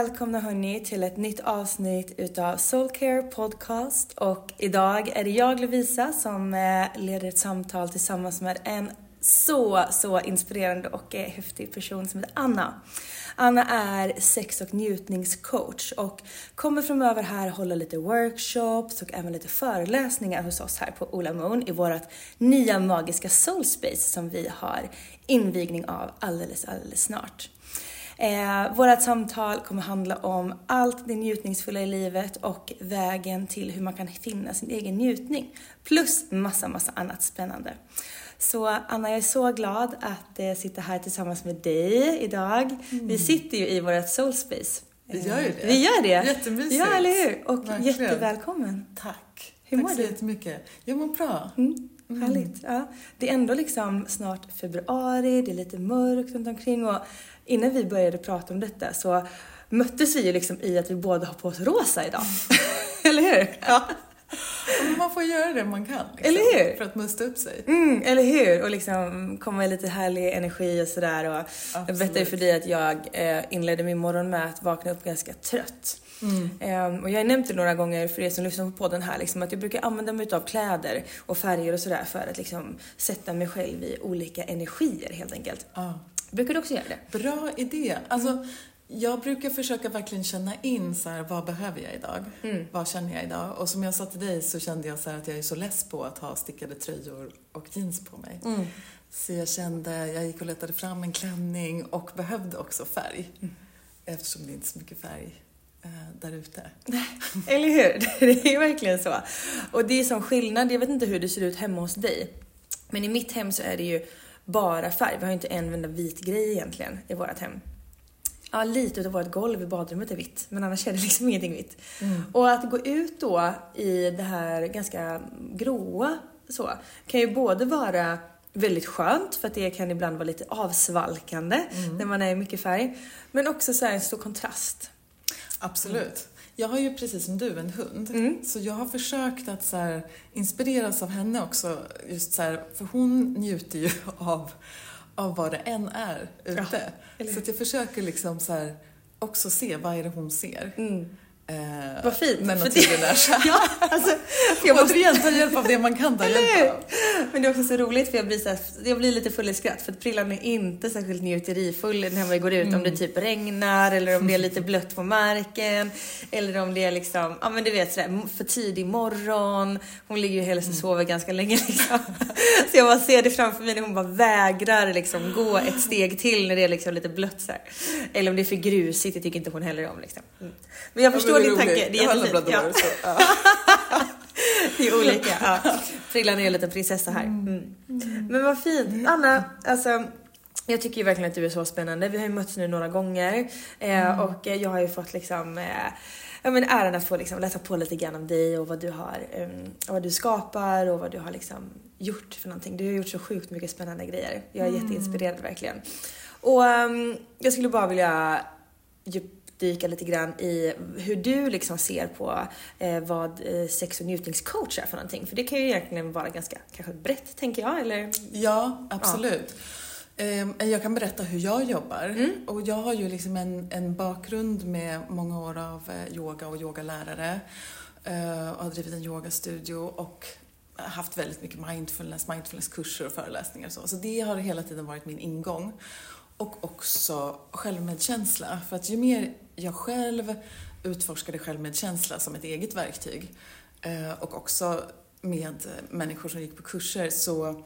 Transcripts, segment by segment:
Välkomna hörni till ett nytt avsnitt utav Soulcare Podcast och idag är det jag Lovisa som eh, leder ett samtal tillsammans med en så, så inspirerande och eh, häftig person som heter Anna. Anna är sex och njutningscoach och kommer framöver här hålla lite workshops och även lite föreläsningar hos oss här på Ola Moon i vårt nya magiska Soulspace som vi har invigning av alldeles, alldeles snart. Eh, vårt samtal kommer handla om allt det njutningsfulla i livet och vägen till hur man kan finna sin egen njutning. Plus massa, massa annat spännande. Så Anna, jag är så glad att eh, sitta här tillsammans med dig idag. Mm. Vi sitter ju i vårt soulspace. Vi gör ju det. Vi gör det. Jättemysigt. Ja, eller hur? Och Verkligen. jättevälkommen. Tack. Hur Tack mår så du? jättemycket. Jag mår bra. Mm. Mm. Härligt. Ja. Det är ändå liksom snart februari, det är lite mörkt runt omkring och innan vi började prata om detta så möttes vi ju liksom i att vi båda har på oss rosa idag. eller hur? Ja. Men man får göra det man kan. Liksom, eller hur? För att musta upp sig. Mm, eller hur? Och liksom komma i lite härlig energi och sådär. Och jag berättade för dig att jag eh, inledde min morgon med att vakna upp ganska trött. Mm. Um, och jag har nämnt det några gånger för er som lyssnar på podden här, liksom, att jag brukar använda mig av kläder och färger och sådär för att liksom, sätta mig själv i olika energier helt enkelt. Ah. Brukar du också göra det? Bra idé. Alltså, jag brukar försöka verkligen känna in så här, vad behöver jag idag? Mm. Vad känner jag idag? Och som jag sa till dig så kände jag så att jag är så less på att ha stickade tröjor och jeans på mig. Mm. Så jag kände, jag gick och letade fram en klänning och behövde också färg. Mm. Eftersom det inte är så mycket färg eh, där ute. Eller hur? Det är verkligen så. Och det är som skillnad, jag vet inte hur det ser ut hemma hos dig. Men i mitt hem så är det ju bara färg. Vi har inte en enda vit grej egentligen i vårt hem. Ja, lite utav vårt golv i badrummet är vitt, men annars är det liksom ingenting vitt. Mm. Och att gå ut då i det här ganska gråa så, kan ju både vara väldigt skönt för att det kan ibland vara lite avsvalkande Mm. när man är i mycket färg. Men också så här en stor kontrast. Absolut. Jag har ju precis som du en hund, Mm. så jag har försökt att så här, inspireras av henne också. Just så här, för hon njuter ju av, av vad det än är ute. eller så jag försöker liksom så här, också se vad är det hon ser. Eh, Vad fint, När naturen det- är så. Ja, alltså, jag måste Återigen, ta hjälp av det man kan ta hjälp av. Men det är också så roligt för jag blir, så här, jag blir lite full i skratt för att Prillan är inte särskilt njuterifull när man går ut om det typ regnar eller om det är lite blött på marken eller om det är liksom, ja men du vet sådär för tidig morgon. Hon ligger ju helst och sover ganska länge liksom. Så jag bara ser det framför mig när hon bara vägrar liksom gå ett steg till när det är liksom lite blött så här. Eller om det är för grusigt, det tycker inte hon heller om liksom. Mm. Men jag förstår är din tanke, det är jättefint. Ja. Det är olika. Ja. Är ju en liten prinsessa här. Mm. Men vad fint. Anna, alltså jag tycker ju verkligen att du är så spännande. Vi har ju mötts nu några gånger eh, och eh, jag har ju fått liksom eh, Ja, men äran att få liksom läsa på lite grann om dig och vad du har, och vad du skapar och vad du har liksom gjort för någonting. Du har gjort så sjukt mycket spännande grejer. Jag är jätteinspirerad verkligen. Och ehm, jag skulle bara vilja djupdyka lite grann i hur du liksom ser på eh, vad eh, sex och njutningscoach är för någonting. För det kan ju egentligen vara ganska kanske brett, tänker jag. Eller? Ja, absolut. Ehm, Jag kan berätta hur jag jobbar. Mm. Och jag har ju liksom en, en bakgrund med många år av eh, yoga och yogalärare. eh, Och har drivit en yogastudio och haft väldigt mycket mindfulness, mindfulnesskurser och föreläsningar och så. Så det har hela tiden varit min ingång. Och också självmedkänsla. För att ju mer jag själv utforskade självmedkänsla som ett eget verktyg eh, och också med människor som gick på kurser så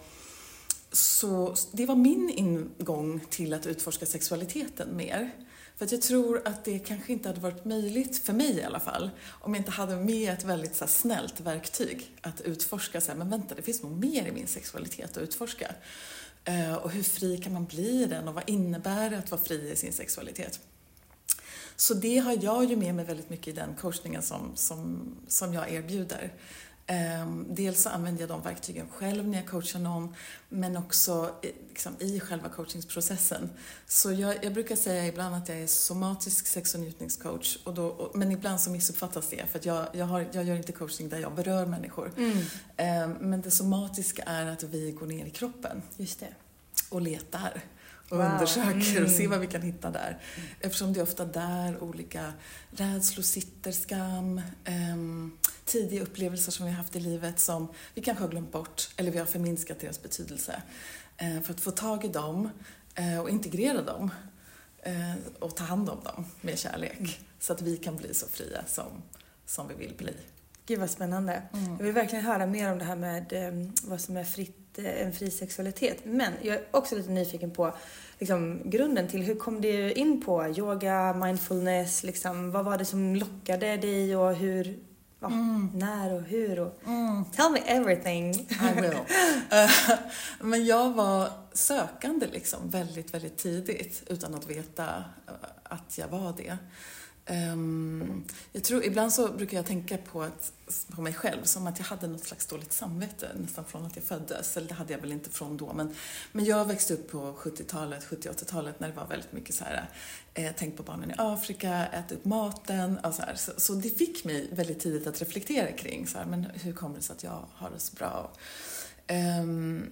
så det var min ingång till att utforska sexualiteten mer. För att jag tror att det kanske inte hade varit möjligt, för mig i alla fall, om jag inte hade med ett väldigt så här, snällt verktyg att utforska. Så här, men vänta, det finns nog mer i min sexualitet att utforska. Eh, och hur fri kan man bli i den och vad innebär det att vara fri i sin sexualitet? Så det har jag ju med mig väldigt mycket i den coachningen som, som, som jag erbjuder. Ehm, dels så använder jag de verktygen själv när jag coachar någon, men också i- liksom, i själva coachningsprocessen. Så jag, jag brukar säga ibland att jag är somatisk sex och njutningscoach, och då, och, men ibland så missuppfattas det, för att jag, jag, har, jag gör inte coachning där jag berör människor. Ehm, men det somatiska är att vi går ner i kroppen Just det. och letar och Wow. undersöker och ser vad vi kan hitta där. Eftersom det är ofta där olika rädslor sitter, skam, ehm, tidiga upplevelser som vi har haft i livet som vi kanske har glömt bort eller vi har förminskat deras betydelse. Eh, för att få tag i dem eh, och integrera dem eh, och ta hand om dem med kärlek så att vi kan bli så fria som, som vi vill bli. Gud vad spännande. Jag vill verkligen höra mer om det här med eh, vad som är fritt, en fri sexualitet. Men jag är också lite nyfiken på liksom, grunden till hur kom du in på yoga, mindfulness, liksom, vad var det som lockade dig och hur, ja, när och hur och tell me everything. I will. Eh, Men jag var sökande liksom väldigt, väldigt tidigt utan att veta eh, att jag var det. Um, jag tror, ibland så brukar jag tänka på, att, på mig själv som att jag hade något slags dåligt samvete nästan från att jag föddes. Eller det hade jag väl inte från då. Men, men jag växte upp på 70-talet, 70-80-talet när det var väldigt mycket så här, eh, tänk på barnen i Afrika, ät upp maten. Och så, här. Så, så det fick mig väldigt tidigt att reflektera kring så här, men hur kommer det sig att jag har det så bra. Um,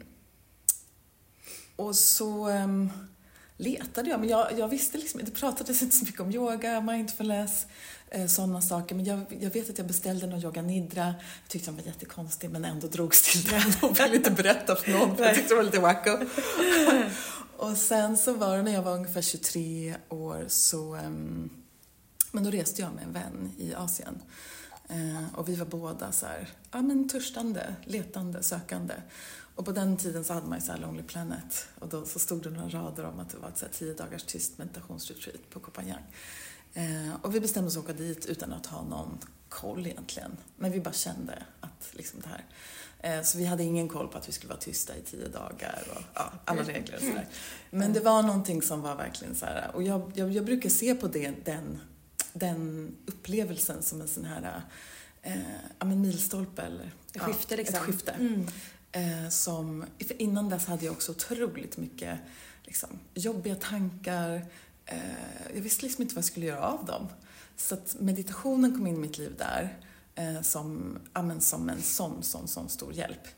och så um, letade jag, men jag, jag visste liksom det pratades inte så mycket om yoga, mindfulness, eh, sådana saker. Men jag, jag vet att jag beställde någon yoga nidra. Jag tyckte den var jättekonstig men ändå drogs till den och ville inte berätta för någon för jag tyckte det var lite wacko. och sen så var det när jag var ungefär 23 år så ehm, men då reste jag med en vän i Asien. Eh, och vi var båda så här, ja men törstande, letande, sökande. Och på den tiden så hade man ju så här Lonely Planet och då så stod det några rader om att det var ett så här tio dagars tyst meditationsretreat på Koh Phangan. Eh, och vi bestämde oss att åka dit utan att ha någon koll egentligen. Men vi bara kände att liksom det här. Eh, så vi hade ingen koll på att vi skulle vara tysta i tio dagar och ja, alla regler och sådär. Men det var någonting som var verkligen så här, och jag, jag, jag brukar se på det, den, den upplevelsen som en sån här eh, ja, milstolpe eller Ett skifte, liksom. Ett skifte. Mm. Eh, som, för innan dess hade jag också otroligt mycket liksom, jobbiga tankar. Eh, jag visste liksom inte vad jag skulle göra av dem. Så att meditationen kom in i mitt liv där eh, som, ja, men som en sån, sån, sån stor hjälp.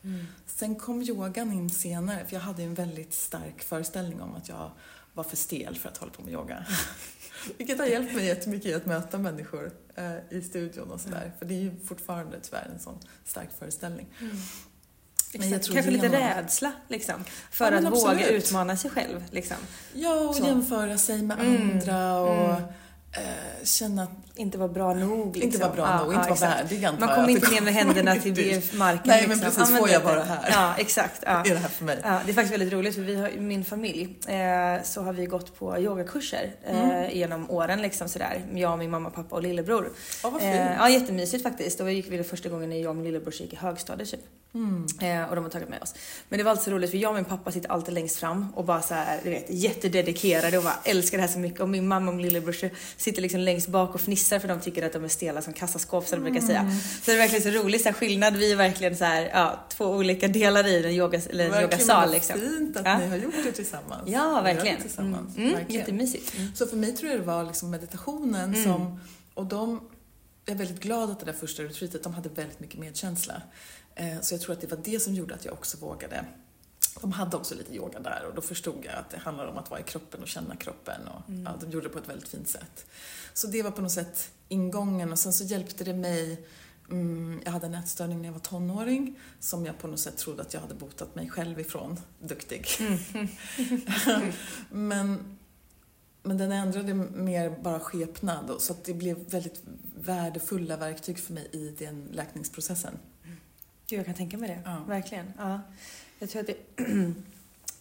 Sen kom yogan in senare, för jag hade en väldigt stark föreställning om att jag var för stel för att hålla på med yoga. Vilket har hjälpt mig jättemycket i att möta människor eh, i studion och sådär. För det är ju fortfarande tyvärr en sån stark föreställning. Mm. Exakt. Kanske lite rädsla liksom. För Ja, att våga absolut. utmana sig själv. Liksom. Ja, och Så. jämföra sig med Mm, andra och mm. Eh, känna att Inte vara bra nog. Liksom. inte vara bra nog, inte vara exakt. värdig antar Man kommer inte ner med händerna till marken. Nej, men liksom. precis, Ja, får jag vara här? Ja, exakt. Ja. Är det här för mig? Ja, det är faktiskt väldigt roligt för vi har, i min familj eh, så har vi gått på yogakurser eh, Mm. genom åren liksom sådär. Jag, min mamma, pappa och lillebror. Ja, vad Eh, fint. ja, jättemysigt faktiskt. Vi gick vi första gången när jag och min lillebror gick i högstadiet typ. Mm. Eh, och de har tagit med oss. Men det var alltid så roligt för jag och min pappa sitter alltid längst fram och bara så här, du vet, jättededikerade och bara älskar det här så mycket. Och min mamma och min lillebror sitter liksom längst bak och fnissar för de tycker att de är stela som kassaskåp som de brukar säga. Mm. Så det är verkligen så rolig så här, skillnad. Vi är verkligen så här, ja, två olika delar i en, yoga, eller en yogasal liksom. fint att Ja. ni har gjort det tillsammans. Ja, verkligen. Tillsammans. Mm, mm, verkligen. jättemysigt. Mm. Så för mig tror jag det var liksom meditationen som, och de, jag är väldigt glad att det där första retreatet, de hade väldigt mycket medkänsla. Eh, Så jag tror att det var det som gjorde att jag också vågade. De hade också lite yoga där och då förstod jag att det handlar om att vara i kroppen och känna kroppen och ja, de gjorde det på ett väldigt fint sätt. Så det var på något sätt ingången och sen så hjälpte det mig Mm, jag hade en ätstörning när jag var tonåring som jag på något sätt trodde att jag hade botat mig själv ifrån. Duktig. men, men den ändrade mer bara skepnad och- så att det blev väldigt värdefulla verktyg för mig i den läkningsprocessen. Gud, jag kan tänka mig det. Ja. Verkligen. Ja. Jag tror att det,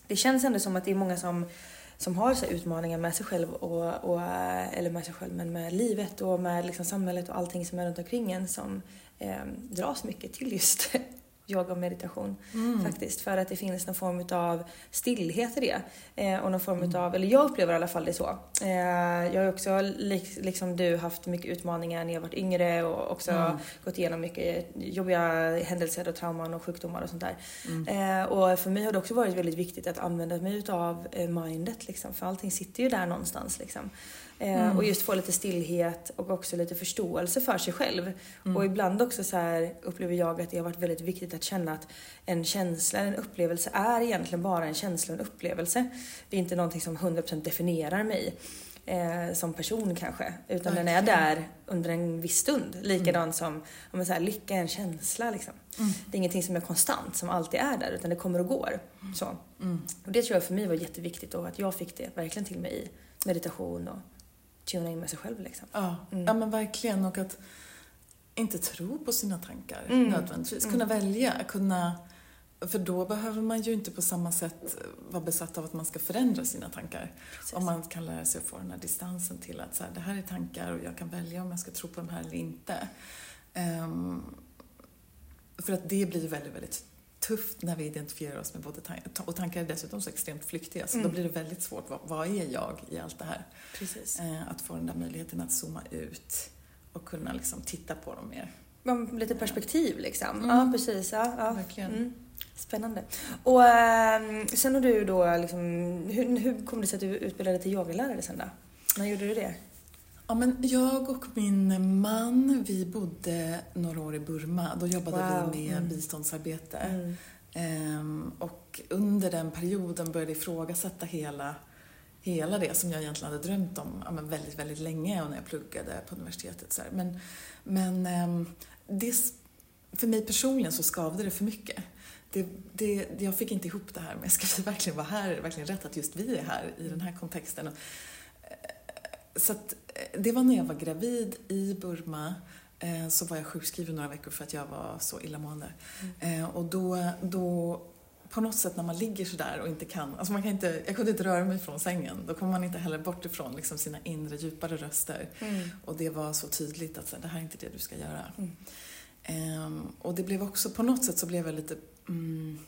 det känns ändå som att det är många som, som har så här utmaningar med sig själv, och, och, eller med sig själv, men med livet och med liksom samhället och allting som är runt omkring en som eh, dras mycket till just yoga och meditation faktiskt. För att det finns någon form av stillhet i det. Eh, och någon form av, eller jag upplever i alla fall det så. Eh, jag har också lik, liksom du haft mycket utmaningar när jag varit yngre och också gått igenom mycket jobbiga händelser och trauman och sjukdomar och sånt där. Eh, och för mig har det också varit väldigt viktigt att använda mig utav eh, mindet liksom. För allting sitter ju där någonstans liksom. Eh, Och just få lite stillhet och också lite förståelse för sig själv. Och ibland också så här upplever jag att det har varit väldigt viktigt att känna att en känsla, en upplevelse är egentligen bara en känsla och en upplevelse. Det är inte någonting som 100% definierar mig eh, som person kanske. Utan den är där under en viss stund. Likadant som om man så här, lycka är en känsla liksom. Det är ingenting som är konstant, som alltid är där, utan det kommer och går. Så. Och det tror jag för mig var jätteviktigt och att jag fick det verkligen till mig i meditation och tuna in med sig själv liksom. Ja, ja men verkligen. Och att inte tro på sina tankar Mm. nödvändigtvis. Kunna välja, kunna... För då behöver man ju inte på samma sätt vara besatt av att man ska förändra sina tankar. Om man kan lära sig att få den här distansen till att så här, det här är tankar och jag kan välja om jag ska tro på dem här eller inte. Ehm, för att det blir väldigt, väldigt tufft när vi identifierar oss med både tankar, och tankar är dessutom så extremt flyktiga så då blir det väldigt svårt. Vad, vad är jag i allt det här? Precis. Eh, att få den där möjligheten att zooma ut och kunna liksom titta på dem mer. Ja, Lite perspektiv liksom. Ja, precis. Ja, ja. Verkligen. Mm. Spännande. Och ehm, sen har du då liksom, hur, hur kom det sig att du utbildade till yogalärare sen då? När gjorde du det? Ja, men jag och min man, vi bodde några år i Burma. Då jobbade Wow. vi med Mm. biståndsarbete. Ehm, och under den perioden började jag ifrågasätta hela, hela det som jag egentligen hade drömt om ja, men väldigt, väldigt länge och när jag pluggade på universitetet. Så här. Men, men ehm, det, för mig personligen så skavde det för mycket. Det, det, jag fick inte ihop det här med, ska vi verkligen vara här? Är det verkligen rätt att just vi är här i den här kontexten? Så att, eh, det var när jag var gravid i Burma. eh, Så var jag sjukskriven några veckor för att jag var så illamående. Eh, Och då, då, på något sätt när man ligger sådär och inte kan, alltså man kan inte, jag kunde inte röra mig från sängen. Då kommer man inte heller bort ifrån liksom sina inre djupare röster. Och det var så tydligt att så det här är inte det du ska göra. Ehm, och det blev också, på något sätt så blev jag lite, mm,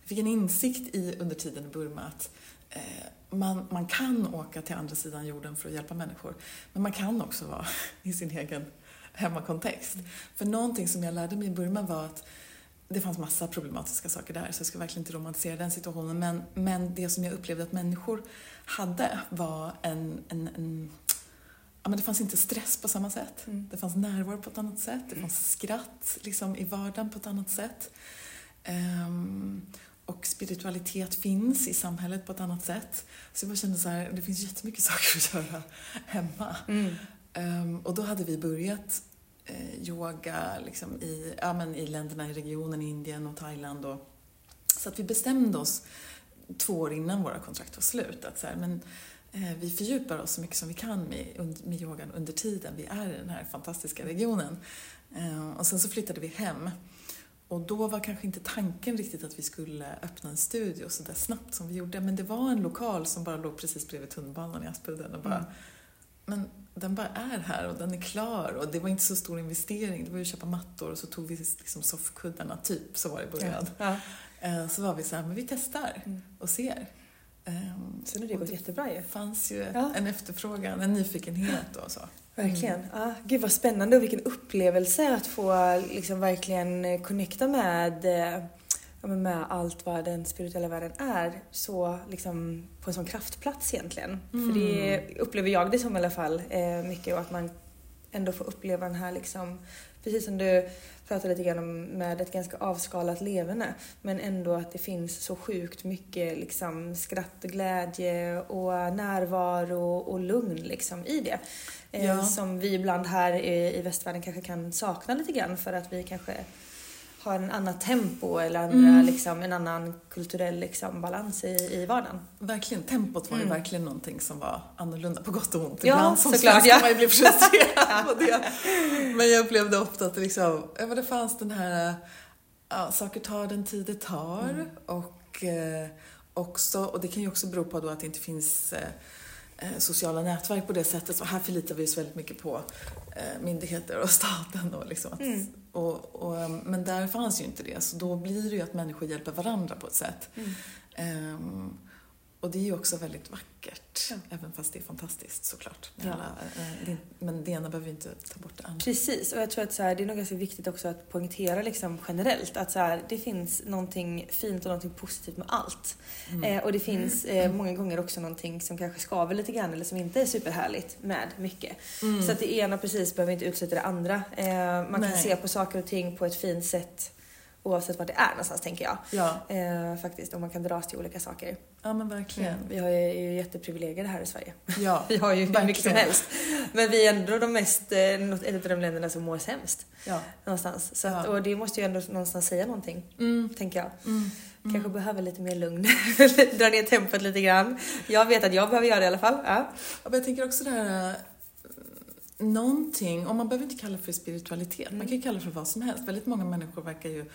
jag fick en insikt i under tiden i Burma att man, man kan åka till andra sidan jorden för att hjälpa människor. Men man kan också vara i sin egen hemmakontext. För någonting som jag lärde mig i Burma var att det fanns massa problematiska saker där, så jag ska verkligen inte romantisera den situationen. Men, men det som jag upplevde att människor hade var en, en, en Ja, men det fanns inte stress på samma sätt. Det fanns närvaro på ett annat sätt. Det fanns skratt liksom, i vardagen på ett annat sätt. Ehm, och spiritualitet finns i samhället på ett annat sätt. Så jag bara kände så här, det finns jättemycket saker att göra hemma. Mm. Um, och då hade vi börjat eh, yoga liksom i, ja, men i länderna i regionen, Indien och Thailand. Och, så att vi bestämde oss två år innan våra kontrakt var slut att så här, men, eh, vi fördjupar oss så mycket som vi kan med, med yogan under tiden vi är i den här fantastiska regionen. Eh, och sen så flyttade vi hem. Och då var kanske inte tanken riktigt att vi skulle öppna en studio så där snabbt som vi gjorde. Men det var en lokal som bara låg precis bredvid tunnelbanan i Aspudden och bara, Mm. men den bara är här och den är klar och det var inte så stor investering. Det var ju att köpa mattor och så tog vi liksom soffkuddarna, typ så var det i början. Ja. Eh, Så var vi så här, men vi testar Mm. och ser. Ehm, Sen har det och gått jättebra ju. Det fanns ju Ja. en efterfrågan, en nyfikenhet och så. Verkligen. Ja, gud vad spännande och vilken upplevelse att få liksom verkligen eh, connecta med, eh, med allt vad den spirituella världen är så liksom på en sån kraftplats egentligen. För det upplever jag det som i alla fall eh, mycket och att man ändå får uppleva den här liksom, precis som du pratade lite grann om med ett ganska avskalat leverne men ändå att det finns så sjukt mycket liksom skratt och glädje och närvaro och lugn liksom i det. Eh, Ja. Som vi ibland här i västvärlden kanske kan sakna lite grann för att vi kanske har en annat tempo eller andra, liksom, en annan kulturell liksom, balans i, i vardagen. Verkligen, tempot var ju Mm. verkligen någonting som var annorlunda på gott och ont. Ja, Ibland som svensk ja. kan man ju bli frustrerad på det. Men jag upplevde ofta att det, liksom, det fanns den här, ja, saker tar den tid det tar. Mm. Och eh, också, och det kan ju också bero på att det inte finns eh, eh, sociala nätverk på det sättet. Så här förlitar vi oss väldigt mycket på eh, myndigheter och staten. Och liksom att, Mm. Och, och, eh, men där fanns ju inte det, så då blir det ju att människor hjälper varandra på ett sätt. Mm. Ehm, och det är ju också väldigt vackert, Ja. även fast det är fantastiskt såklart. Ja. Alla, eh, men det ena behöver ju inte ta bort det andra. Precis, och jag tror att så här, det är nog ganska viktigt också att poängtera liksom generellt att så här, det finns någonting fint och någonting positivt med allt. Eh, och det finns eh, många gånger också någonting som kanske skaver lite grann eller som inte är superhärligt med mycket. Så att det ena precis behöver inte utsätta det andra. Eh, man kan Nej. se på saker och ting på ett fint sätt oavsett var det är någonstans tänker jag. Ja, Eh, faktiskt, och man kan dras till olika saker. ja men verkligen. Vi har ju, ju jätteprivilegierade här i Sverige. Ja, Vi har ju hur mycket som helst. Men vi är ändå de mest, eh, ett av de länderna som mår sämst. Ja. Någonstans. Så att, Ja. och det måste ju ändå någonstans säga någonting, Mm. tänker jag. Mm. Kanske behöver lite mer lugn. Dra ner tempot lite grann. Jag vet att jag behöver göra det i alla fall. Ja. Ja, men jag tänker också det här, eh, någonting, och man behöver inte kalla det för spiritualitet, man kan ju kalla det för vad som helst. Väldigt många människor verkar ju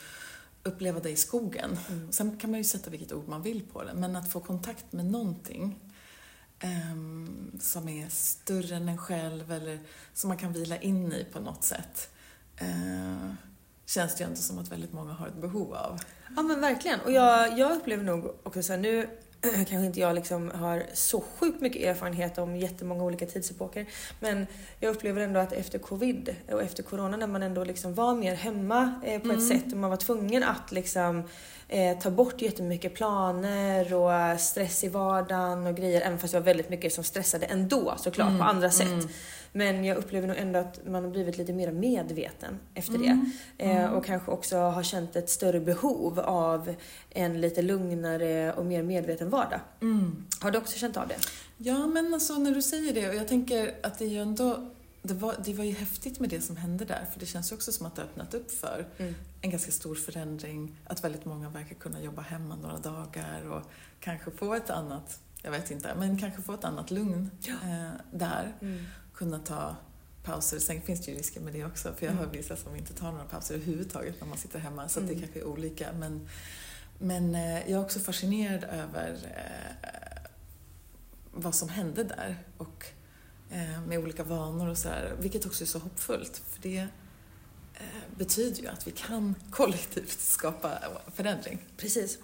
uppleva det i skogen. Sen kan man ju sätta vilket ord man vill på det, men att få kontakt med någonting ehm, som är större än en själv eller som man kan vila in i på något sätt. Eh, känns det ju ändå som att väldigt många har ett behov av. ja men verkligen. Och jag, jag upplever nog också så här, nu kanske inte jag liksom har så sjukt mycket erfarenhet om jättemånga olika tidsepoker. Men jag upplever ändå att efter covid och efter corona när man ändå liksom var mer hemma eh, på ett sätt och man var tvungen att liksom eh, ta bort jättemycket planer och stress i vardagen och grejer. Även fast det var väldigt mycket som stressade ändå såklart på andra sätt. Men jag upplever nog ändå att man har blivit lite mer medveten efter det. Eh, och kanske också har känt ett större behov av en lite lugnare och mer medveten vardag. Har du också känt av det? Ja, men alltså när du säger det, och jag tänker att det är ju ändå det var, det var ju häftigt med det som hände där, för det känns ju också som att det öppnat upp för en ganska stor förändring. Att väldigt många verkar kunna jobba hemma några dagar och kanske få ett annat, jag vet inte, men kanske få ett annat lugn eh, där. Kunna ta pauser. Sen finns det ju risker med det också, för jag hör vissa som inte tar några pauser överhuvudtaget när man sitter hemma, så att det kanske är olika. Men, men eh, jag är också fascinerad över eh, vad som hände där och med olika vanor och sådär, vilket också är så hoppfullt för det eh, betyder ju att vi kan kollektivt skapa förändring. Precis.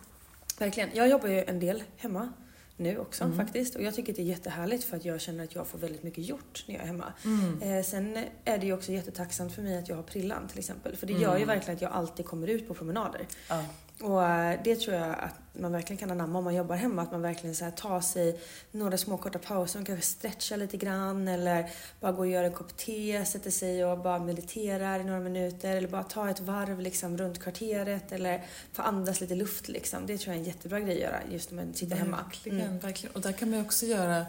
Verkligen. Jag jobbar ju en del hemma nu också Mm. faktiskt. Och jag tycker att det är jättehärligt för att jag känner att jag får väldigt mycket gjort när jag är hemma. Mm. Eh, sen är det ju också jättetacksamt för mig att jag har prillan till exempel. För det Mm. gör ju verkligen att jag alltid kommer ut på promenader. Ja. Och eh, det tror jag att man verkligen kan anamma om man jobbar hemma. Att man verkligen så här tar sig några små korta pauser. Man kanske stretchar lite grann eller bara går och gör en kopp te, sätter sig och bara mediterar i några minuter. Eller bara tar ett varv liksom runt kvarteret eller får andas lite luft liksom. Det tror jag är en jättebra grej att göra just när man sitter hemma. Verkligen, mm. verkligen. Och där kan man också göra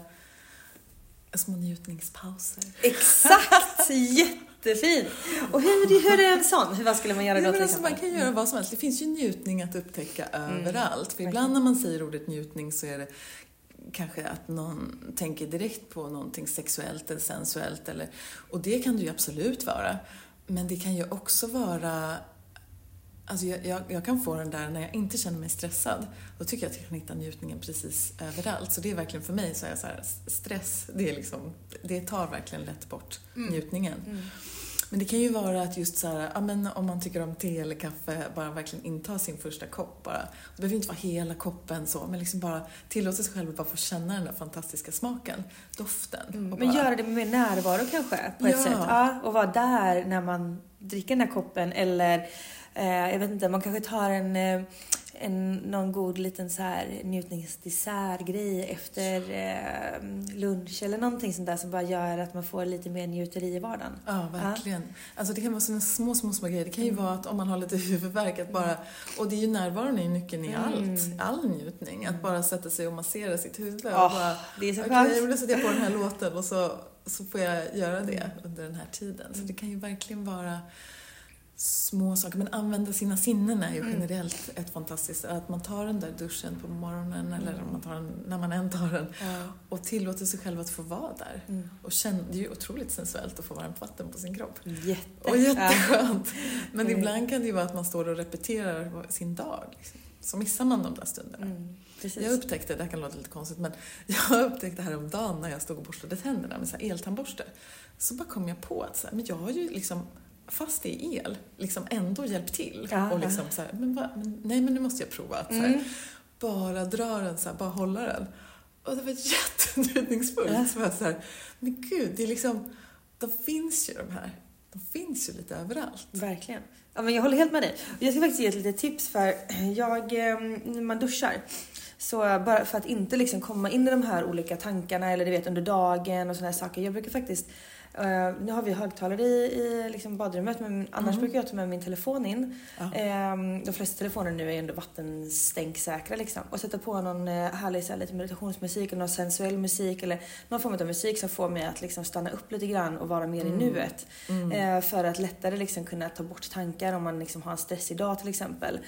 små njutningspauser. Exakt! Jättefint! Och hur, hur är en sån? Vad skulle man göra då till alltså, Man kan göra vad som helst. Det finns ju njutning att upptäcka mm. överallt. För ibland när man säger ordet njutning så är det kanske att någon tänker direkt på någonting sexuellt eller sensuellt. Eller, och det kan det ju absolut vara. Men det kan ju också vara Alltså jag, jag, jag, kan få den där när jag inte känner mig stressad. Då tycker jag att jag kan hitta njutningen precis överallt. Så det är verkligen för mig så är så här, stress, det, är liksom, det tar verkligen lätt bort mm. njutningen. Mm. Men det kan ju vara att just så här, ja, men om man tycker om te eller kaffe, bara verkligen inta sin första kopp bara. Det behöver inte vara hela koppen så, men liksom bara tillåta sig själv att bara få känna den där fantastiska smaken, doften. Mm. Men bara... göra det med mer närvaro kanske, på ett ja. sätt. Ja, och vara där när man dricker den här koppen eller Eh, jag vet inte, man kanske tar en, eh, en, någon god liten så här njutningsdessertgrej efter eh, lunch eller någonting sånt där som bara gör att man får lite mer njuteri i vardagen. Ja, verkligen. Ja. Alltså det kan vara sådana små, små, små grejer. Det kan ju mm. vara att om man har lite huvudvärk att bara, och det är ju närvaron är nyckeln i mm. allt, all njutning. Att bara sätta sig och massera sitt huvud. Oh, och bara, det är så. Okej, okay, nu sätter jag på den här låten och så, så får jag göra det under den här tiden. Så det kan ju verkligen vara små saker. Men använda sina sinnen är ju mm. generellt ett fantastiskt... Att man tar den där duschen på morgonen mm. eller man tar den, när man än tar den ja. och tillåter sig själv att få vara där. Mm. Och känna, det är ju otroligt sensuellt att få varmt vatten på sin kropp. Jätte. Och jätteskönt. Men mm. ibland kan det ju vara att man står och repeterar sin dag. Liksom. Så missar man de där stunderna. Mm. Jag upptäckte, det här kan låta lite konstigt, men jag upptäckte häromdagen när jag stod och borstade tänderna med så eltandborste. Så bara kom jag på att så här, men jag har ju liksom fast det är el, liksom ändå hjälpt till. Ja, och liksom så här, men, va, men nej men nu måste jag prova att så här, mm. bara dra den så här, bara hålla den. Och det var jättenjutningsfullt. Ja. Så så här, men gud, det är liksom, de finns ju de här. De finns ju lite överallt. Verkligen. Ja, men jag håller helt med dig. Jag ska faktiskt ge ett litet tips för jag, ehm, när man duschar, så bara för att inte liksom komma in i de här olika tankarna eller du vet under dagen och sådana här saker. Jag brukar faktiskt Uh, nu har vi högtalare i, i liksom badrummet men annars mm. brukar jag ta med min telefon in. Ja. Uh, de flesta telefoner nu är ändå vattenstänksäkra liksom. Och sätta på någon uh, härlig så här, lite meditationsmusik eller någon sensuell musik eller någon form av musik som får mig att liksom stanna upp lite grann och vara mer mm. i nuet. Mm. Uh, för att lättare liksom kunna ta bort tankar om man liksom har en stressig dag till exempel.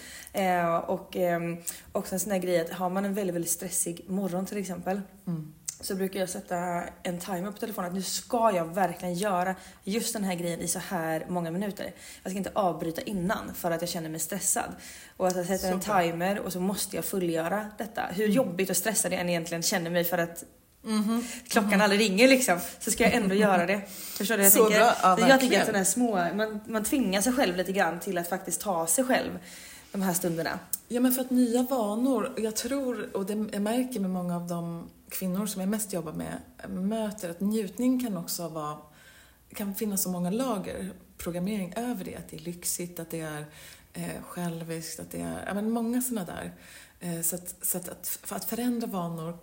och um, också en sån här grej att har man en väldigt, väldigt stressig morgon till exempel mm så brukar jag sätta en timer på telefonen att nu ska jag verkligen göra just den här grejen i så här många minuter. Jag ska inte avbryta innan för att jag känner mig stressad. Och att jag sätter en timer och så måste jag fullgöra detta. Hur mm. jobbigt och stressad jag än egentligen känner mig för att Mm -hmm. Klockan mm -hmm. aldrig ringer liksom, så ska jag ändå göra det. Förstår du? Jag, så tänker, bra. Ja, jag tänker att den här små, man, man tvingar sig själv lite grann till att faktiskt ta sig själv de här stunderna. Ja, men för att nya vanor, jag tror, och det jag märker med många av de kvinnor som jag mest jobbar med möter att njutning kan också vara, kan finnas så många lager programmering över det. Att det är lyxigt, att det är eh, själviskt, att det är, ja men många sådana där. Eh, så att, så att, att, för att förändra vanor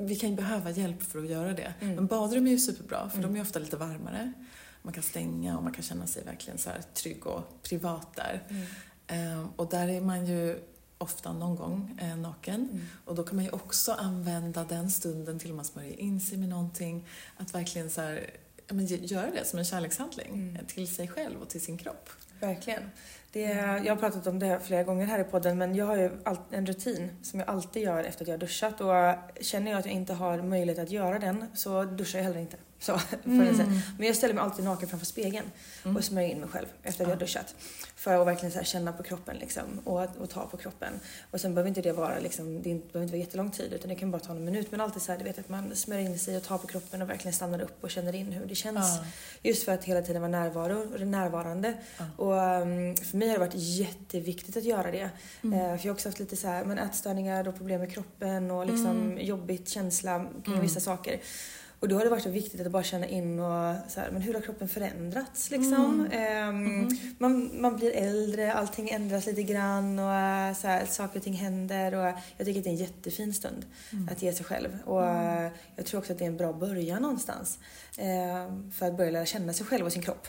vi kan ju behöva hjälp för att göra det. Mm. Men badrum är ju superbra, för mm. de är ofta lite varmare. Man kan stänga och man kan känna sig verkligen så trygg och privat där. Mm. Eh, och där är man ju ofta någon gång eh, naken. Mm. Och då kan man ju också använda den stunden till att man smörjer in sig med någonting. Att verkligen så här, men, göra det som en kärlekshandling mm. till sig själv och till sin kropp. Verkligen. Det, jag har pratat om det flera gånger här i podden men jag har ju en rutin som jag alltid gör efter att jag har duschat och känner jag att jag inte har möjlighet att göra den så duschar jag heller inte. Så, mm. Men jag ställer mig alltid naken framför spegeln mm. och smörjer in mig själv efter att jag har duschat. För att verkligen så känna på kroppen liksom, och, och ta på kroppen. Och sen behöver inte det vara liksom, det behöver inte vara jättelång tid utan det kan bara ta någon minut. Men alltid så här, du vet att man smörjer in sig och tar på kroppen och verkligen stannar upp och känner in hur det känns. Mm. Just för att hela tiden vara närvaro närvarande. Och um, för mig har det varit jätteviktigt att göra det. Mm. Uh, för jag har också haft lite så här, men ätstörningar och problem med kroppen och liksom mm. jobbigt känsla kring vissa saker. Och då har det varit så viktigt att bara känna in och så här, men hur har kroppen förändrats liksom? Mm. Um, mm. Man, man blir äldre, allting ändras lite grann och uh, så här, saker och ting händer och jag tycker att det är en jättefin stund mm. att ge sig själv. Och uh, jag tror också att det är en bra början någonstans uh, för att börja lära känna sig själv och sin kropp.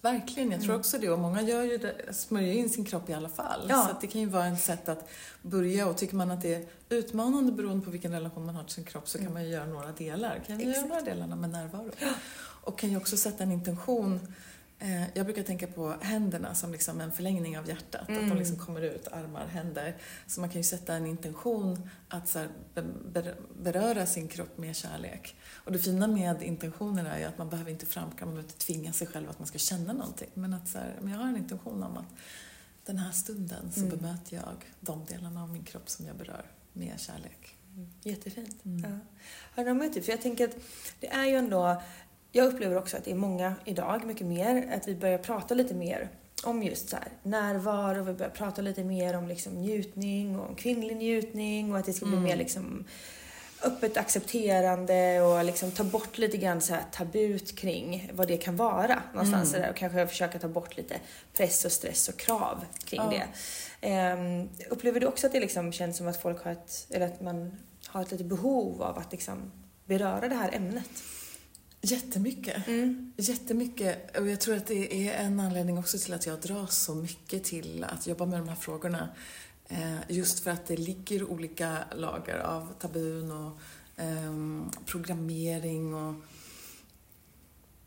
Verkligen, jag tror mm. också det. Och många gör ju det, smörjer in sin kropp i alla fall. Ja. Så det kan ju vara ett sätt att börja. Och tycker man att det är utmanande beroende på vilken relation man har till sin kropp så kan mm. man ju göra några delar. Kan ju göra några delarna med närvaro. Ja. Och kan ju också sätta en intention Eh, jag brukar tänka på händerna som liksom en förlängning av hjärtat. Mm. Att de mm. liksom kommer ut, armar, händer. Så man kan ju sätta en intention att så beröra sin kropp med kärlek. Och det fina med intentioner är ju att man behöver inte framkalla, man behöver inte tvinga sig själv att man ska känna någonting. Men att så här, men jag har en intention om att den här stunden så mm. bemöter jag de delarna av min kropp som jag berör med kärlek. Mm. Jättefint. Mm. Ja. Har du med För jag tänker att det är ju ändå jag upplever också att det är många idag, mycket mer, att vi börjar prata lite mer om just så här, närvaro, vi börjar prata lite mer om liksom njutning och om kvinnlig njutning och att det ska bli mm. mer liksom öppet accepterande och liksom ta bort lite grann så här tabut kring vad det kan vara någonstans mm. där och kanske försöka ta bort lite press och stress och krav kring ja. det. Um, upplever du också att det liksom känns som att folk har ett, eller att man har ett litet behov av att liksom beröra det här ämnet? Jättemycket. Mm. Jättemycket. Och jag tror att det är en anledning också till att jag dras så mycket till att jobba med de här frågorna. Eh, just för att det ligger olika lager av tabun och um, programmering och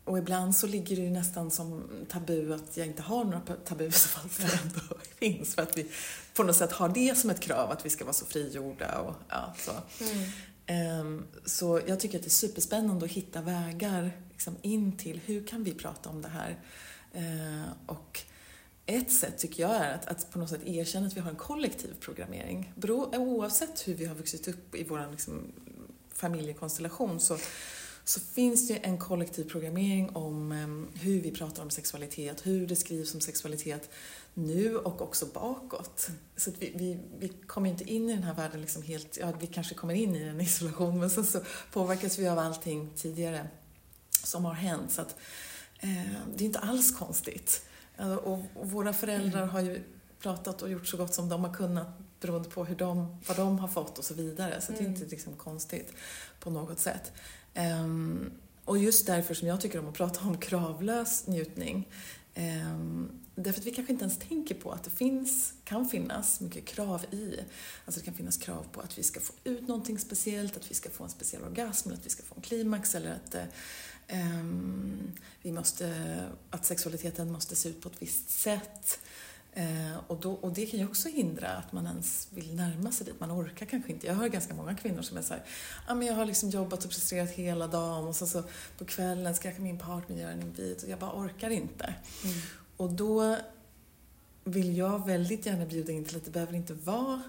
och ibland så ligger det ju nästan som tabu att jag inte har några tabu som det ändå finns. För att vi på något sätt har det som ett krav att vi ska vara så frigjorda och ja, så. Mm. Ehm, så jag tycker att det är superspännande att hitta vägar liksom in till hur kan vi prata om det här? Ehm, och ett sätt tycker jag är att, att på något sätt erkänna att vi har en kollektiv programmering. oavsett hur vi har vuxit upp i vår liksom, familjekonstellation så, så finns det en kollektiv programmering om eh, hur vi pratar om sexualitet, hur det skrivs om sexualitet nu och också bakåt. Så vi, vi, vi kommer inte in i den här världen liksom helt, ja vi kanske kommer in i en isolation men sen så påverkas vi av allting tidigare som har hänt. Så att, eh, det är inte alls konstigt. Och, och våra föräldrar har ju pratat och gjort så gott som de har kunnat beroende på hur de, vad de har fått och så vidare. Så mm. det är inte mm. liksom konstigt på något sätt. Um, och just därför som jag tycker om att prata om kravlös njutning. Um, Därför att vi kanske inte ens tänker på att det finns, kan finnas mycket krav i. Alltså det kan finnas krav på att vi ska få ut någonting speciellt, att vi ska få en speciell orgasm, eller att vi ska få en klimax eller att um, vi måste, att sexualiteten måste se ut på ett visst sätt. Uh, och, då, och det kan ju också hindra att man ens vill närma sig dit. Man orkar kanske inte. Jag hör ganska många kvinnor som är såhär, ah, men jag har liksom jobbat och presterat hela dagen och så, så på kvällen ska min partner göra en invit och jag bara orkar inte. Mm. Och då vill jag väldigt gärna bjuda in till att det behöver inte vara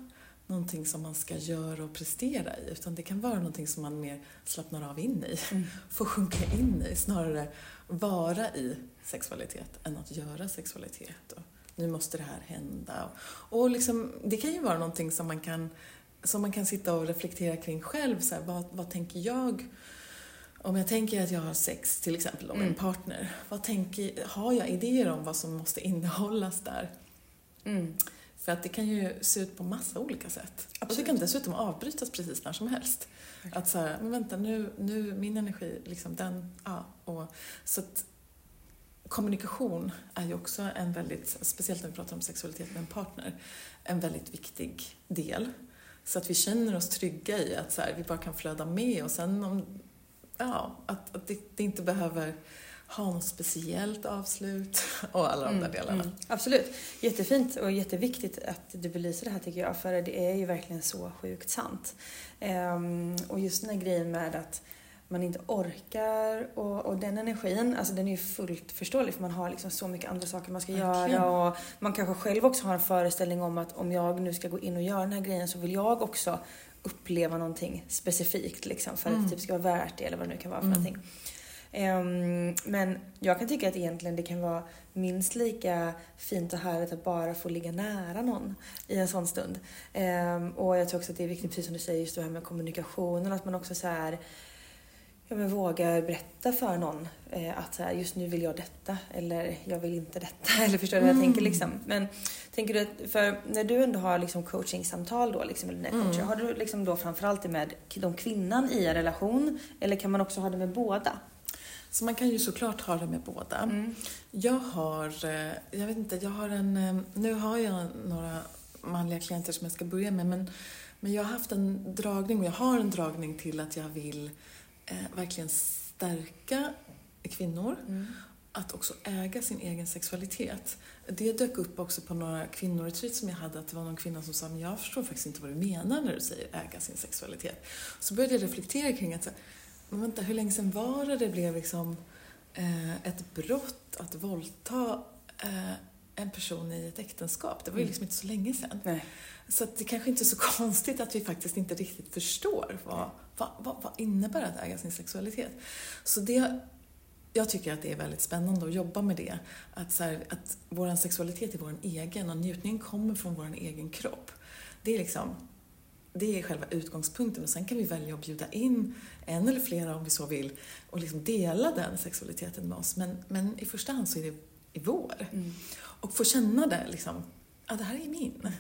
någonting som man ska göra och prestera i, utan det kan vara någonting som man mer slappnar av in i, mm. får sjunka in i, snarare vara i sexualitet än att göra sexualitet. Och nu måste det här hända. Och liksom, det kan ju vara någonting som man kan, som man kan sitta och reflektera kring själv. Så här, vad, vad tänker jag om jag tänker att jag har sex till exempel med mm. en partner, vad tänker, har jag idéer om vad som måste innehållas där? Mm. För att det kan ju se ut på massa olika sätt. Absolut. Och det kan dessutom avbrytas precis när som helst. Okay. Att säga, men vänta nu, nu min energi, liksom den, ja. Och, så att kommunikation är ju också en väldigt, speciellt när vi pratar om sexualitet med en partner, en väldigt viktig del. Så att vi känner oss trygga i att så här, vi bara kan flöda med och sen om ja, att, att det, det, inte behöver ha något speciellt avslut och alla de där mm, delarna. Mm, absolut. Jättefint och jätteviktigt att du belyser det här tycker jag, för det är ju verkligen så sjukt sant. Um, och just den här grejen med att man inte orkar och, och, den energin, alltså den är ju fullt förståelig för man har liksom så mycket andra saker man ska Verkligen. göra och man kanske själv också har en föreställning om att om jag nu ska gå in och göra den här grejen så vill jag också uppleva någonting specifikt liksom, för mm. att det typ ska vara värt det eller vad det nu kan vara för mm. någonting. Um, men jag kan tycka att egentligen det kan vara minst lika fint och härligt att bara få ligga nära någon i en sån stund. Um, och jag tror också att det är viktigt, precis som du säger, just det här med kommunikationen, att man också så här ja, men vågar berätta för någon eh, att så här, just nu vill jag detta eller jag vill inte detta. Eller förstår du hur jag tänker liksom. Men tänker du att, för när du ändå har liksom coachingsamtal då, liksom, eller när coachar, har du liksom då framförallt det med de kvinnan i en relation eller kan man också ha det med båda? Så man kan ju såklart ha det med båda. Jag har, eh, jag vet inte, jag har en, eh, nu har jag några manliga klienter som jag ska börja med, men, men jag har haft en dragning och jag har en dragning till att jag vill eh, verkligen stärka kvinnor. Att också äga sin egen sexualitet. Det dök upp också på några kvinnoretreat som jag hade, att det var någon kvinna som sa men jag förstår faktiskt inte vad du menar när du säger äga sin sexualitet. Så började jag reflektera kring att, men vänta, hur länge sedan var det det blev liksom eh, ett brott att våldta eh, en person i ett äktenskap? Det var ju liksom inte så länge sedan. Nej. Så det kanske inte är så konstigt att vi faktiskt inte riktigt förstår vad, vad, vad, vad innebär att äga sin sexualitet. Så det, jag tycker att det är väldigt spännande att jobba med det. Att, så här, att vår sexualitet är vår egen och njutningen kommer från vår egen kropp. Det är liksom det är själva utgångspunkten och sen kan vi välja att bjuda in en eller flera om vi så vill och liksom dela den sexualiteten med oss. Men, men i första hand så är det i vår. Och få känna det liksom, ja det här är min.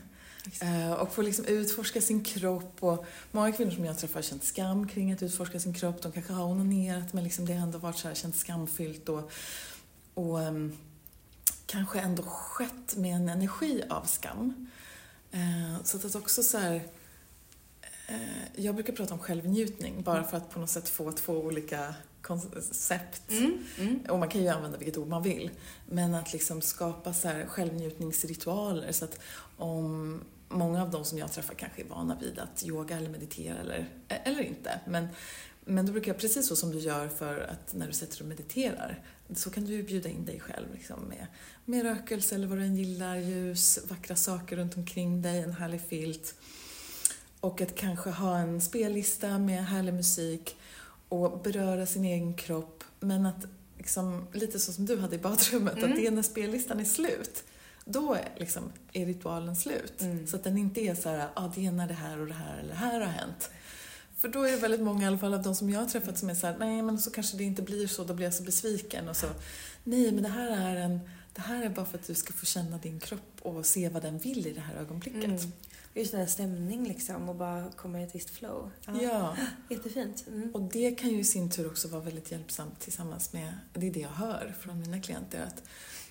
Eh, och få liksom utforska sin kropp och många kvinnor som jag träffar har känt skam kring att utforska sin kropp. De kanske har onanerat men liksom det har ändå varit så här, känt skamfyllt och, och ehm, kanske ändå skett med en energi av skam. Eh, så att också så här, jag brukar prata om självnjutning bara för att på något sätt få två olika koncept. Och man kan ju använda vilket ord man vill. Men att liksom skapa så här självnjutningsritualer så att om många av de som jag träffar kanske är vana vid att yoga eller meditera eller, eller inte. Men, men då brukar jag, precis så som du gör för att när du sätter dig och mediterar, så kan du ju bjuda in dig själv liksom med, med rökelse eller vad du än gillar, ljus, vackra saker runt omkring dig, en härlig filt. Och att kanske ha en spellista med härlig musik och beröra sin egen kropp. Men att, liksom, lite så som du hade i badrummet, att det är när spellistan är slut. Då är, liksom, är ritualen slut. Så att den inte är så här, ah, det är när det här och det här eller det här har hänt. För då är det väldigt många i alla fall av de som jag har träffat som är så här, nej men så kanske det inte blir så, då blir jag så besviken. Och så, nej men det här är en, det här är bara för att du ska få känna din kropp och se vad den vill i det här ögonblicket. Just den här stämning liksom och bara komma i ett visst flow. Ja. Jättefint. Mm. Och det kan ju i sin tur också vara väldigt hjälpsamt tillsammans med, det är det jag hör från mina klienter, att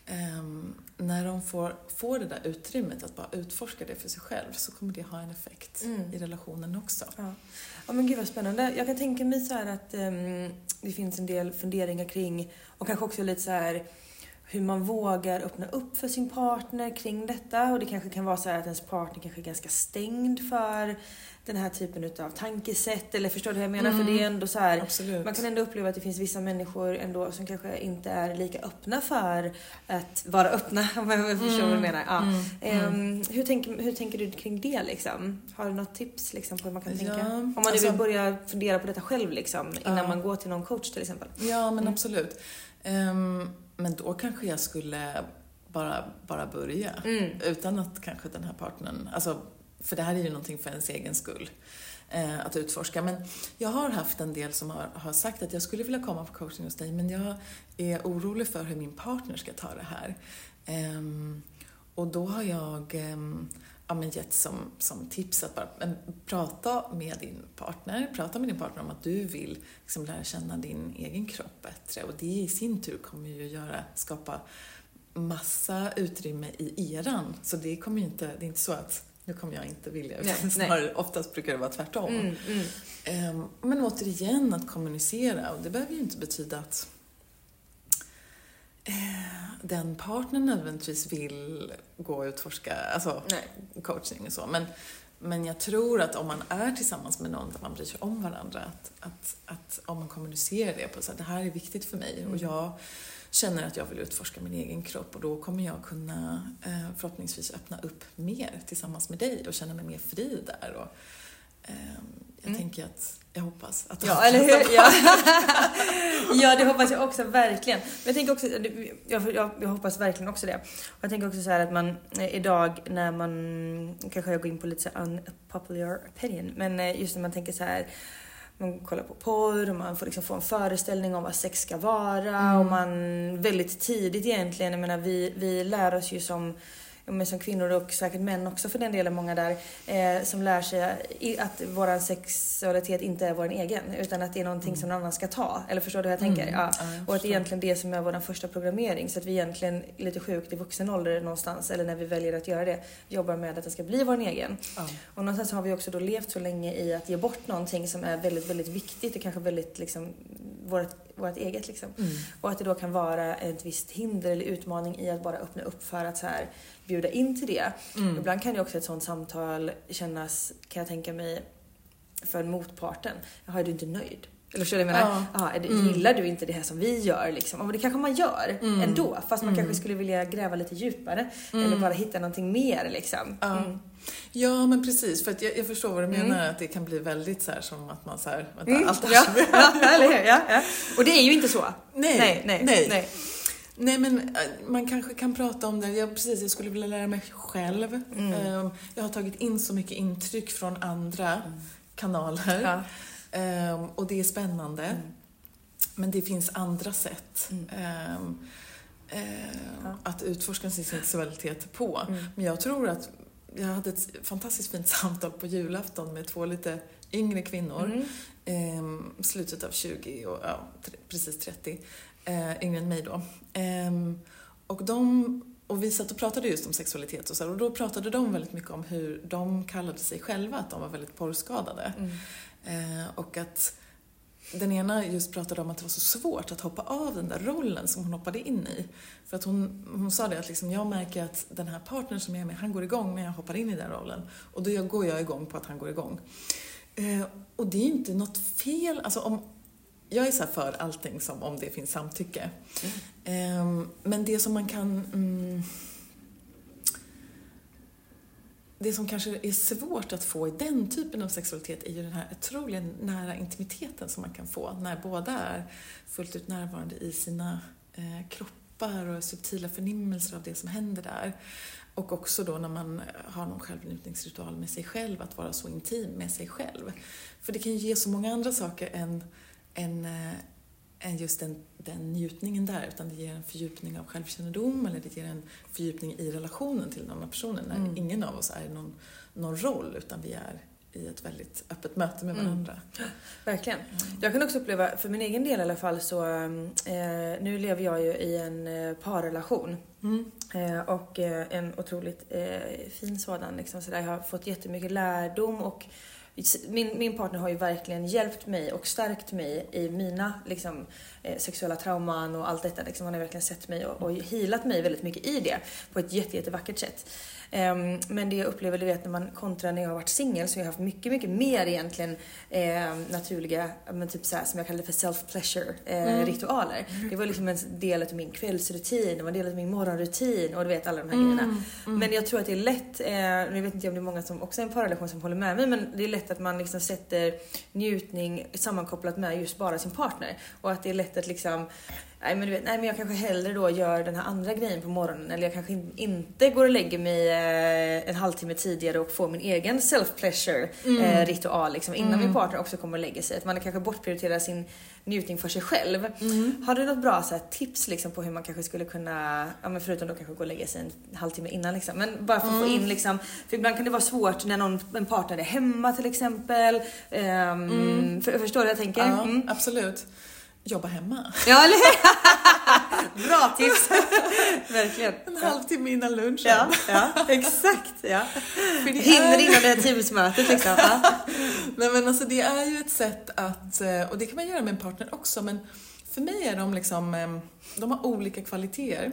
ehm, när de får, får det där utrymmet att bara utforska det för sig själv så kommer det ha en effekt i relationen också. Ja. ja men gud vad spännande. Jag kan tänka mig så att ehm, det finns en del funderingar kring och kanske också lite så här hur man vågar öppna upp för sin partner kring detta. Och det kanske kan vara så här att ens partner kanske är ganska stängd för den här typen utav tankesätt. Eller förstår du hur jag menar? För det är ändå så här, Absolut. man kan ändå uppleva att det finns vissa människor ändå som kanske inte är lika öppna för att vara öppna. Om jag förstår vad du menar. Ja. Ehm, hur, tänker, hur tänker du kring det liksom? Har du något tips liksom, på hur man kan tänka? Ja, Om man nu alltså- vill börja fundera på detta själv liksom, innan man går till någon coach till exempel. Ja, men absolut. Ehm, men då kanske jag skulle bara, bara börja. Utan att kanske den här partnern, alltså, för det här är ju någonting för ens egen skull. eh, Att utforska. Men jag har haft en del som har, har sagt att jag skulle vilja komma på coaching hos dig men jag är orolig för hur min partner ska ta det här. Ehm, och då har jag ehm, ja, men gett som, som tips att bara men, prata med din partner. Prata med din partner om att du vill liksom, lära känna din egen kropp bättre. Och det i sin tur kommer ju göra, skapa massa utrymme i eran. Så det kommer ju inte, det är inte så att nu kommer jag inte vilja, utan Nej, nej. snarare oftast brukar det vara tvärtom. Ehm, men återigen att kommunicera och det behöver ju inte betyda att den partnern nödvändigtvis vill gå och utforska alltså, Nej. coaching och så. Men, men jag tror att om man är tillsammans med någon där man bryr sig om varandra, att, att, att om man kommunicerar det på så att det här är viktigt för mig och jag känner att jag vill utforska min egen kropp och då kommer jag kunna eh, förhoppningsvis öppna upp mer tillsammans med dig och känna mig mer fri där. Och, ehm, jag tänker att, jag hoppas att Ja, eller hur? Ja. ja, det hoppas jag också verkligen. Men jag tänker också, jag, jag, jag hoppas verkligen också det. Och jag tänker också så här att man eh, idag när man, kanske jag går in på lite så unpopular opinion, men eh, just när man tänker så här man kollar på porr och man får liksom få en föreställning om vad sex ska vara och man väldigt tidigt egentligen, jag menar vi, vi lär oss ju som men som kvinnor och säkert män också för den delen, många där, eh, som lär sig att vår sexualitet inte är vår egen utan att det är någonting som någon annan ska ta. Eller förstår du hur jag tänker? Ja. jag och att det är egentligen det som är vår första programmering. Så att vi egentligen lite sjukt i vuxen ålder någonstans, eller när vi väljer att göra det, jobbar med att det ska bli vår egen. Ja. Och någonstans har vi också då levt så länge i att ge bort någonting som är väldigt, väldigt viktigt och kanske väldigt liksom vårt, vårt eget liksom. Och att det då kan vara ett visst hinder eller utmaning i att bara öppna upp för att så här bjuda in till det. Ibland kan ju också ett sånt samtal kännas, kan jag tänka mig, för motparten. Jaha, är du inte nöjd? Eller förstår du vad jag menar? Ja. Är det, gillar du inte det här som vi gör liksom? Men det kanske man gör ändå. Fast man kanske skulle vilja gräva lite djupare. Eller bara hitta någonting mer liksom. Ja. Mm. ja, men precis. För att jag, jag förstår vad du menar, att det kan bli väldigt så här som att man så här, vänta, Mm. allt det här Ja, ja, eller? Ja, ja. Och det är ju inte så. Nej, nej, nej. nej. nej. Nej men äh, man kanske kan prata om det. Jag, precis, jag skulle vilja lära mig själv. Mm. Ehm, Jag har tagit in så mycket intryck från andra kanaler. Mm. Ja. Mm. Ehm, Och det är spännande. Men det finns andra sätt. ehm, eh, Att utforska sin sexualitet på. Mm. Men jag tror att jag hade ett fantastiskt fint samtal på julafton med två lite yngre kvinnor. Mm. Ehm, slutet av 20 och ja, precis 30. Eh, yngre än mig då. Ehm, och, de, och vi satt och pratade just om sexualitet och så här, och då pratade de väldigt mycket om hur de kallade sig själva att de var väldigt porrskadade. Eh, och att den ena just pratade om att det var så svårt att hoppa av den där rollen som hon hoppade in i. För att hon, hon sa det att liksom, jag märker att den här partnern som jag är med, han går igång när jag hoppar in i den rollen. Och då går jag igång på att han går igång. Eh, och det är ju inte något fel, alltså om, jag är så här för allting som om det finns samtycke. Eh, men det som man kan mm, det som kanske är svårt att få i den typen av sexualitet är ju den här otroliga nära intimiteten som man kan få när båda är fullt ut närvarande i sina eh, kroppar och subtila förnimmelser av det som händer där. Och också då när man har någon självnjutningsritual med sig själv, att vara så intim med sig själv. För det kan ju ge så många andra saker än, än, eh, än just den, den njutningen där, utan det ger en fördjupning av självkännedom eller det ger en fördjupning i relationen till den andra personen när ingen av oss är någon, någon roll utan vi är i ett väldigt öppet möte med varandra. Verkligen. Jag kan också uppleva, för min egen del i alla fall, så eh, nu lever jag ju i en eh, parrelation. Eh, och eh, en otroligt eh, fin sådan. Liksom, så där. Jag har fått jättemycket lärdom och min, min partner har ju verkligen hjälpt mig och stärkt mig i mina liksom, eh, sexuella trauman och allt detta. Liksom, han har verkligen sett mig och, och healat mig väldigt mycket i det på ett jätte, jättevackert sätt. Ehm, men det jag upplever, du vet, när man kontrar när jag har varit singel så har jag haft mycket, mycket mer egentligen eh, naturliga, men typ så här, som jag kallar för self-pleasure eh, ritualer. Det var liksom en del av min kvällsrutin, det var en del av min morgonrutin och du vet alla de här grejerna. Men jag tror att det är lätt, eh, nu vet inte om det är många som också är i en parrelation som håller med mig, men det är lätt att man liksom sätter njutning sammankopplat med just bara sin partner. Och att det är lätt att liksom Nej men du vet, nej men jag kanske hellre då gör den här andra grejen på morgonen eller jag kanske in, inte går och lägger mig eh, en halvtimme tidigare och får min egen self-pleasure eh, ritual liksom, innan min partner också kommer och lägger sig. Att man kanske bortprioriterar sin njutning för sig själv. Har du något bra så här, tips liksom, på hur man kanske skulle kunna, ja, men förutom då kanske gå och lägga sig en halvtimme innan liksom, men bara för att få in liksom, för ibland kan det vara svårt när någon, en partner är hemma till exempel. Ehm, för, förstår du vad jag tänker? Ja, Mm. absolut. Jobba hemma. Ja, eller hur? Bra tips! Verkligen. En halvtimme innan lunchen. Ja, ja, exakt. Ja. För det Hinner är- innan det här teamsmötet liksom. Ja. Nej men alltså det är ju ett sätt att, eh, och det kan man göra med en partner också, men för mig är de liksom, eh, de har olika kvaliteter.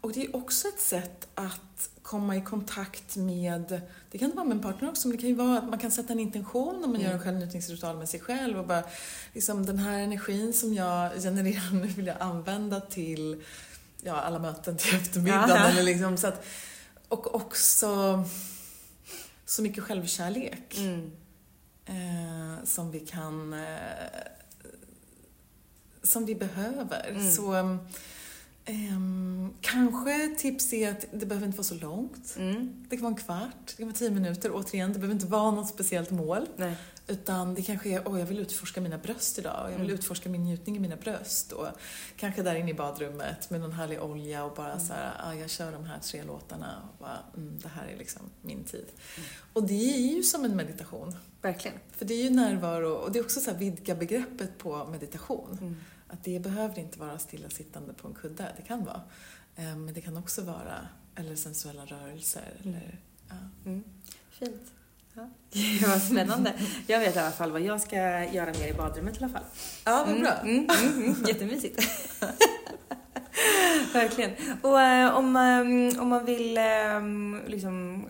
Och det är också ett sätt att komma i kontakt med, det kan vara med en partner också, men det kan ju vara att man kan sätta en intention om man gör en självnjutningsritual med sig själv och bara, liksom den här energin som jag genererar nu vill jag använda till, ja, alla möten till eftermiddagen eller liksom så att, och också så mycket självkärlek Mm. eh, som vi kan eh, som vi behöver. Mm. Så ehm, kanske tips är att det behöver inte vara så långt. Mm. Det kan vara en kvart, det kan vara tio minuter. Återigen, det behöver inte vara något speciellt mål. Nej. Utan det kanske är, åh jag vill utforska mina bröst idag och jag vill utforska min njutning i mina bröst. Och kanske där inne i badrummet med någon härlig olja och bara så här, ah, jag kör de här tre låtarna och bara, mm, det här är liksom min tid. Och det är ju som en meditation. Verkligen. För det är ju närvaro och det är också så här vidga begreppet på meditation. Att det behöver inte vara stillasittande på en kudde, det kan vara. Eh, Men det kan också vara, eller sensuella rörelser. Eller, ja. Mm. Fint. Ja. Vad spännande. Jag vet i alla fall vad jag ska göra mer i badrummet i alla fall. ja, vad bra. Mm, mm, mm. Jättemysigt. Verkligen. Och eh, om, eh, om man vill eh, liksom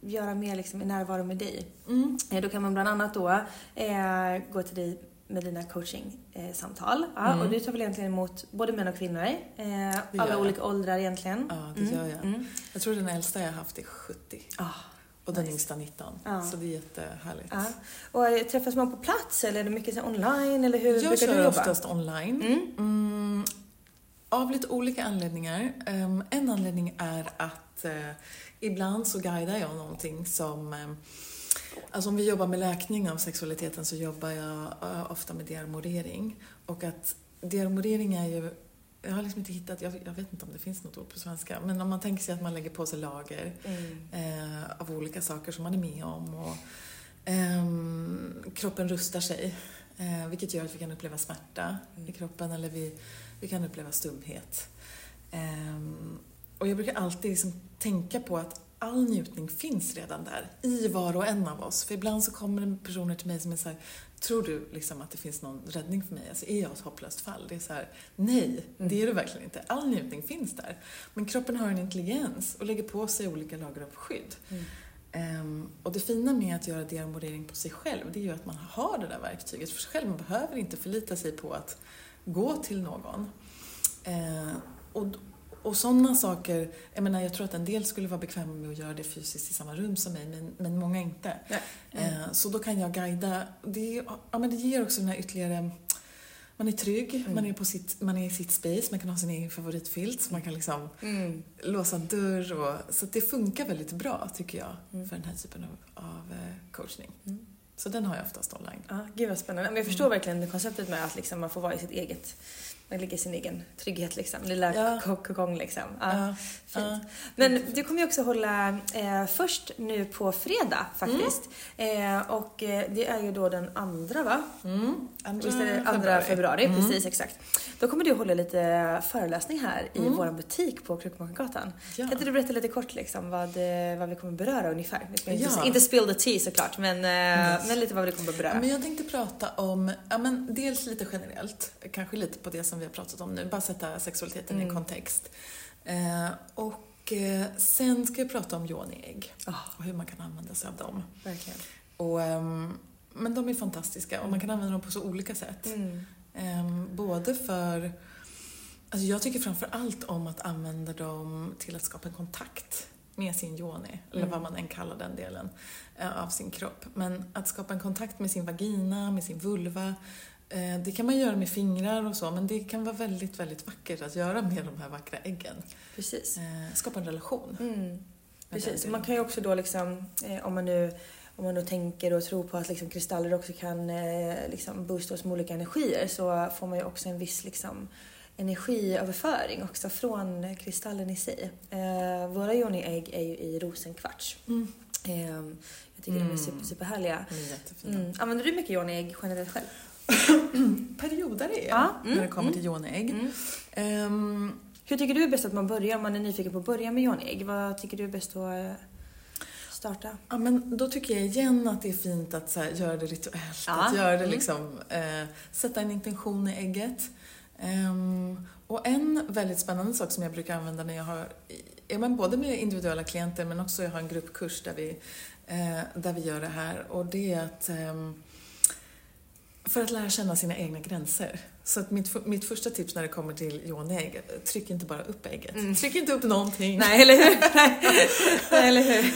göra mer liksom, i närvaro med dig, Mm. då kan man bland annat då gå till dig med dina coaching-samtal. Ja, Mm. Och du tar väl egentligen emot både män och kvinnor, eh, alla jag. olika åldrar egentligen. Ja, det Mm, gör jag. mm. Jag tror den äldsta jag har haft är 70 Ah, och den nice. yngsta 19. Ja. Så det är jättehärligt. ja. Och eh, träffas man på plats eller är det mycket så online eller hur Jag brukar du kör jobba? oftast online. Mm. Mm, av lite olika anledningar. Ehm, en anledning är att eh, ibland så guidar jag någonting som... Eh, alltså om vi jobbar med läkning av sexualiteten så jobbar jag eh, ofta med dearmorering. Och att dearmorering är ju... Jag har liksom inte hittat, jag, jag vet inte om det finns något ord på svenska, men om man tänker sig att man lägger på sig lager Mm. eh, av olika saker som man är med om. Och, ehm, kroppen rustar sig, eh, vilket gör att vi kan uppleva smärta i kroppen eller vi, vi kan uppleva stumhet. Ehm, och jag brukar alltid liksom tänka på att all njutning finns redan där, i var och en av oss. För ibland så kommer det personer till mig som är så här, tror du liksom att det finns någon räddning för mig? Alltså är jag ett hopplöst fall? Det är så här, nej, det är du verkligen inte. All njutning finns där. Men kroppen har en intelligens och lägger på sig olika lager av skydd. Ehm, och det fina med att göra dearmorering på sig själv, det är ju att man har det där verktyget för sig själv. Man behöver inte förlita sig på att gå till någon. Eh, och, och sådana saker, jag menar jag tror att en del skulle vara bekväma med att göra det fysiskt i samma rum som mig, men, men många inte. Nej. Eh, så då kan jag guida. Det, ja, men det ger också den här ytterligare man är trygg, man, är på sitt, man är i sitt space, man kan ha sin egen favoritfilt, så man kan liksom Mm. låsa dörr och... Så det funkar väldigt bra, tycker jag, för den här typen av, av eh, coachning. Så den har jag oftast online. Ja, gud vad spännande. Men jag förstår verkligen konceptet med att liksom man får vara i sitt eget, man ligger i sin egen trygghet liksom. Lilla Ja. kokong liksom. Ja, Ja, ja. Men du kommer ju också hålla eh, först nu på fredag faktiskt. Eh, och eh, det är ju då den andra va? Mm. Andra Visst är det andra februari? Precis, exakt. Då kommer du hålla lite föreläsning här i vår butik på Krukmakargatan. Ja. Kan inte du berätta lite kort liksom vad, eh, vad vi kommer beröra ungefär? Inte, inte spill the tea såklart, men, eh, men lite vad vi kommer beröra. Men jag tänkte prata om, ja men dels lite generellt, kanske lite på det som vi har pratat om nu, bara sätta sexualiteten i en kontext. Eh, och eh, sen ska jag prata om yoni-ägg och hur man kan använda sig av dem. Verkligen. Och, ehm, men de är fantastiska och man kan använda dem på så olika sätt. Mm. Ehm, både för... Alltså jag tycker framför allt om att använda dem till att skapa en kontakt med sin yoni, eller vad man än kallar den delen eh, av sin kropp. Men att skapa en kontakt med sin vagina, med sin vulva, det kan man göra med fingrar och så, men det kan vara väldigt, väldigt vackert att göra med de här vackra äggen. Precis. Eh, skapa en relation. Mm. Precis. Man kan ju också då liksom, eh, om man nu om man nu tänker och tror på att liksom kristaller också kan eh, liksom boosta oss med olika energier så får man ju också en viss liksom, energiöverföring också från kristallen i sig. Eh, våra yoni-ägg är ju i rosenkvarts. Mm. Eh, jag tycker de är super, superhärliga. Är jättefina. Mm. Använder du mycket yoni-ägg generellt själv? Perioder är när mm, det kommer till yoni-ägg. Ehm, Hur tycker du är bäst att man börjar om man är nyfiken på att börja med yoni-ägg? Vad tycker du är bäst att eh, starta? Ja, men då tycker jag igen att det är fint att så här, göra det rituellt. Ja. Att göra det Mm. liksom, eh, sätta en intention i ägget. Ehm, och en väldigt spännande sak som jag brukar använda när jag har, ja, men både med individuella klienter men också jag har en gruppkurs där vi, eh, där vi gör det här. Och det är att ehm, för att lära känna sina egna gränser. Så att mitt, mitt första tips när det kommer till yoni-ägg, tryck inte bara upp ägget. Tryck inte upp någonting. Nej, eller hur? Nej, eller hur?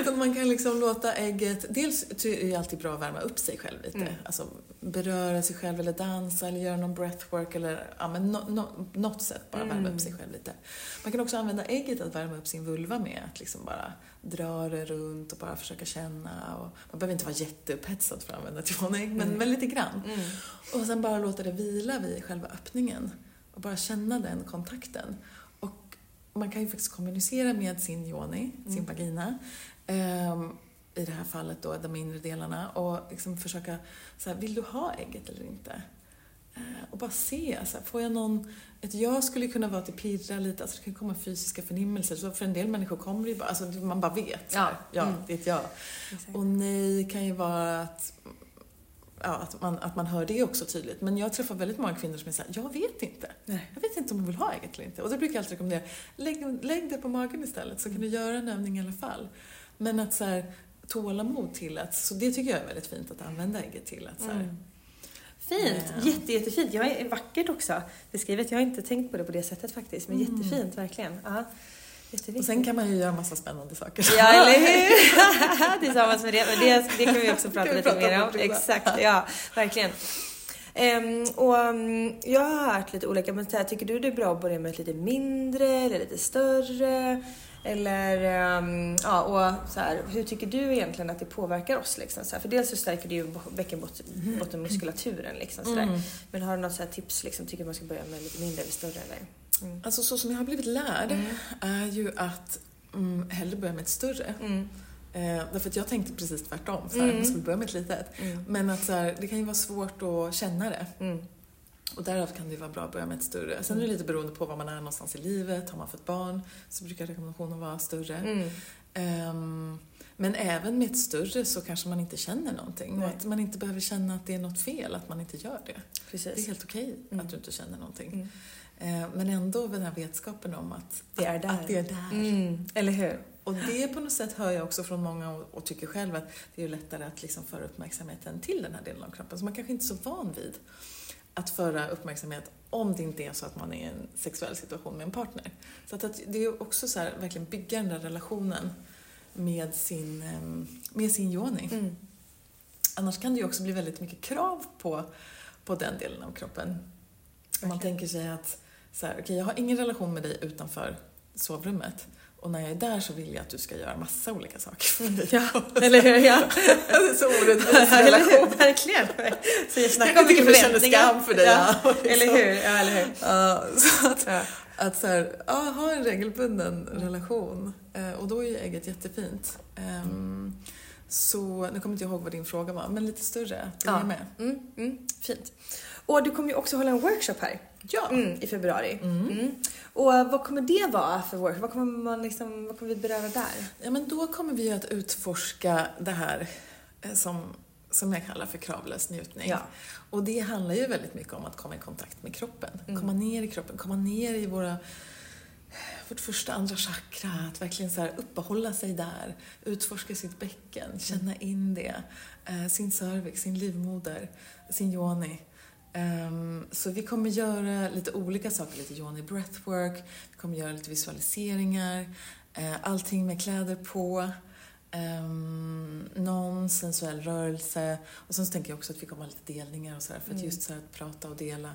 Utan man kan liksom låta ägget, dels är det alltid bra att värma upp sig själv lite. Mm. Alltså beröra sig själv eller dansa eller göra någon breathwork eller ja, men no, no, något sätt bara värma mm. upp sig själv lite. Man kan också använda ägget att värma upp sin vulva med. Att liksom bara dra det runt och bara försöka känna. Och man behöver inte vara jätteupphetsad för att använda ett yonägg, men, mm. men lite grann. Mm. Och sen bara låta det vila vid själva öppningen och bara känna den kontakten. Och man kan ju faktiskt kommunicera med sin yoni, sin mm. vagina. Um, i det här fallet då, de inre delarna och liksom försöka, så här, vill du ha ägget eller inte? Eh, och bara se, så här, får jag någon... Ett ja skulle kunna vara att det pirrar lite, alltså det kan komma fysiska förnimmelser. Så för en del människor kommer det ju bara, alltså man bara vet. Ja, ja mm. det är ett ja. Exakt. Och nej kan ju vara att, ja, att, man, att man hör det också tydligt. Men jag träffar väldigt många kvinnor som är såhär, jag vet inte. Nej. Jag vet inte om jag vill ha ägget eller inte. Och då brukar jag alltid rekommendera, lägg, lägg det på magen istället så kan du göra en övning i alla fall. Men att så här, tålamod till att, så det tycker jag är väldigt fint att använda ägget till. Att, så här, mm. Fint, äh, jätte, jättefint. Jag är vackert också beskrivet. Jag har inte tänkt på det på det sättet faktiskt, men mm. jättefint verkligen. Ja. Och sen kan man ju göra massa spännande saker. Ja, eller hur? Tillsammans med det. Men det, det kan vi också prata lite prata mer om. om Exakt, ja, verkligen. Um, och um, jag har hört lite olika, men här, tycker du det är bra att börja med ett lite mindre eller lite större? Eller um, ja, och så här, hur tycker du egentligen att det påverkar oss? Liksom, så här? För dels så stärker det ju bäckenbottenmuskulaturen. Liksom, så mm. Men har du något så här tips? Liksom, tycker man ska börja med lite mindre eller större? Eller? Mm. Alltså så som jag har blivit lärd mm. är ju att mm, hellre börja med ett större. Mm. Eh, därför att jag tänkte precis tvärtom, så här, mm. man skulle börja med ett litet. Mm. Men att så här, det kan ju vara svårt att känna det. Mm. Och därav kan det vara bra att börja med ett större. Sen är det lite beroende på var man är någonstans i livet. Har man fått barn så brukar rekommendationen vara större. Mm. Um, men även med ett större så kanske man inte känner någonting. Och att man inte behöver känna att det är något fel att man inte gör det. Precis. Det är helt okej okay mm. att du inte känner någonting. Uh, men ändå den här vetskapen om att det är där. Att det är där. Mm. Eller hur? Och det på något sätt hör jag också från många och, och tycker själv att det är lättare att liksom föra uppmärksamheten till den här delen av kroppen som man kanske inte är så van vid att föra uppmärksamhet om det inte är så att man är i en sexuell situation med en partner. Så att, att det är också så här, verkligen bygga den där relationen med sin, ehm, med sin yoni. Mm. Annars kan det ju också bli väldigt mycket krav på, på den delen av kroppen. Om man tänker sig att så här, okay, jag har ingen relation med dig utanför sovrummet. Och när jag är där så vill jag att du ska göra massa olika saker för mig. Ja, eller hur? Ja. så orättvis relation. Verkligen. Så jag snackar om mycket förväntningar. skam för dig. Ja, ja liksom. Eller hur? Ja, eller hur? Uh, så att, ja. att så här, ja, ha en regelbunden relation. Uh, och då är ju ägget jättefint. Um, så, nu kommer inte jag ihåg vad din fråga var, men lite större. Ja. med. Mm, mm, fint. Och du kommer ju också hålla en workshop här. Ja. Mm, I februari. Mm. Mm. Och vad kommer det vara för workshop? Vad kommer, man liksom, vad kommer vi beröra där? Ja, men då kommer vi att utforska det här eh, som, som jag kallar för kravlös njutning. Ja. Och det handlar ju väldigt mycket om att komma i kontakt med kroppen. Mm. Komma ner i kroppen, komma ner i våra vårt första, andra chakra, att verkligen så här uppehålla sig där, utforska sitt bäcken, känna in det, eh, sin cervix, sin livmoder, sin yoni. Um, så vi kommer göra lite olika saker, lite yoni breathwork, vi kommer göra lite visualiseringar, uh, allting med kläder på, um, någon sensuell rörelse och sen så tänker jag också att vi kommer ha lite delningar och sådär för att mm. just så att prata och dela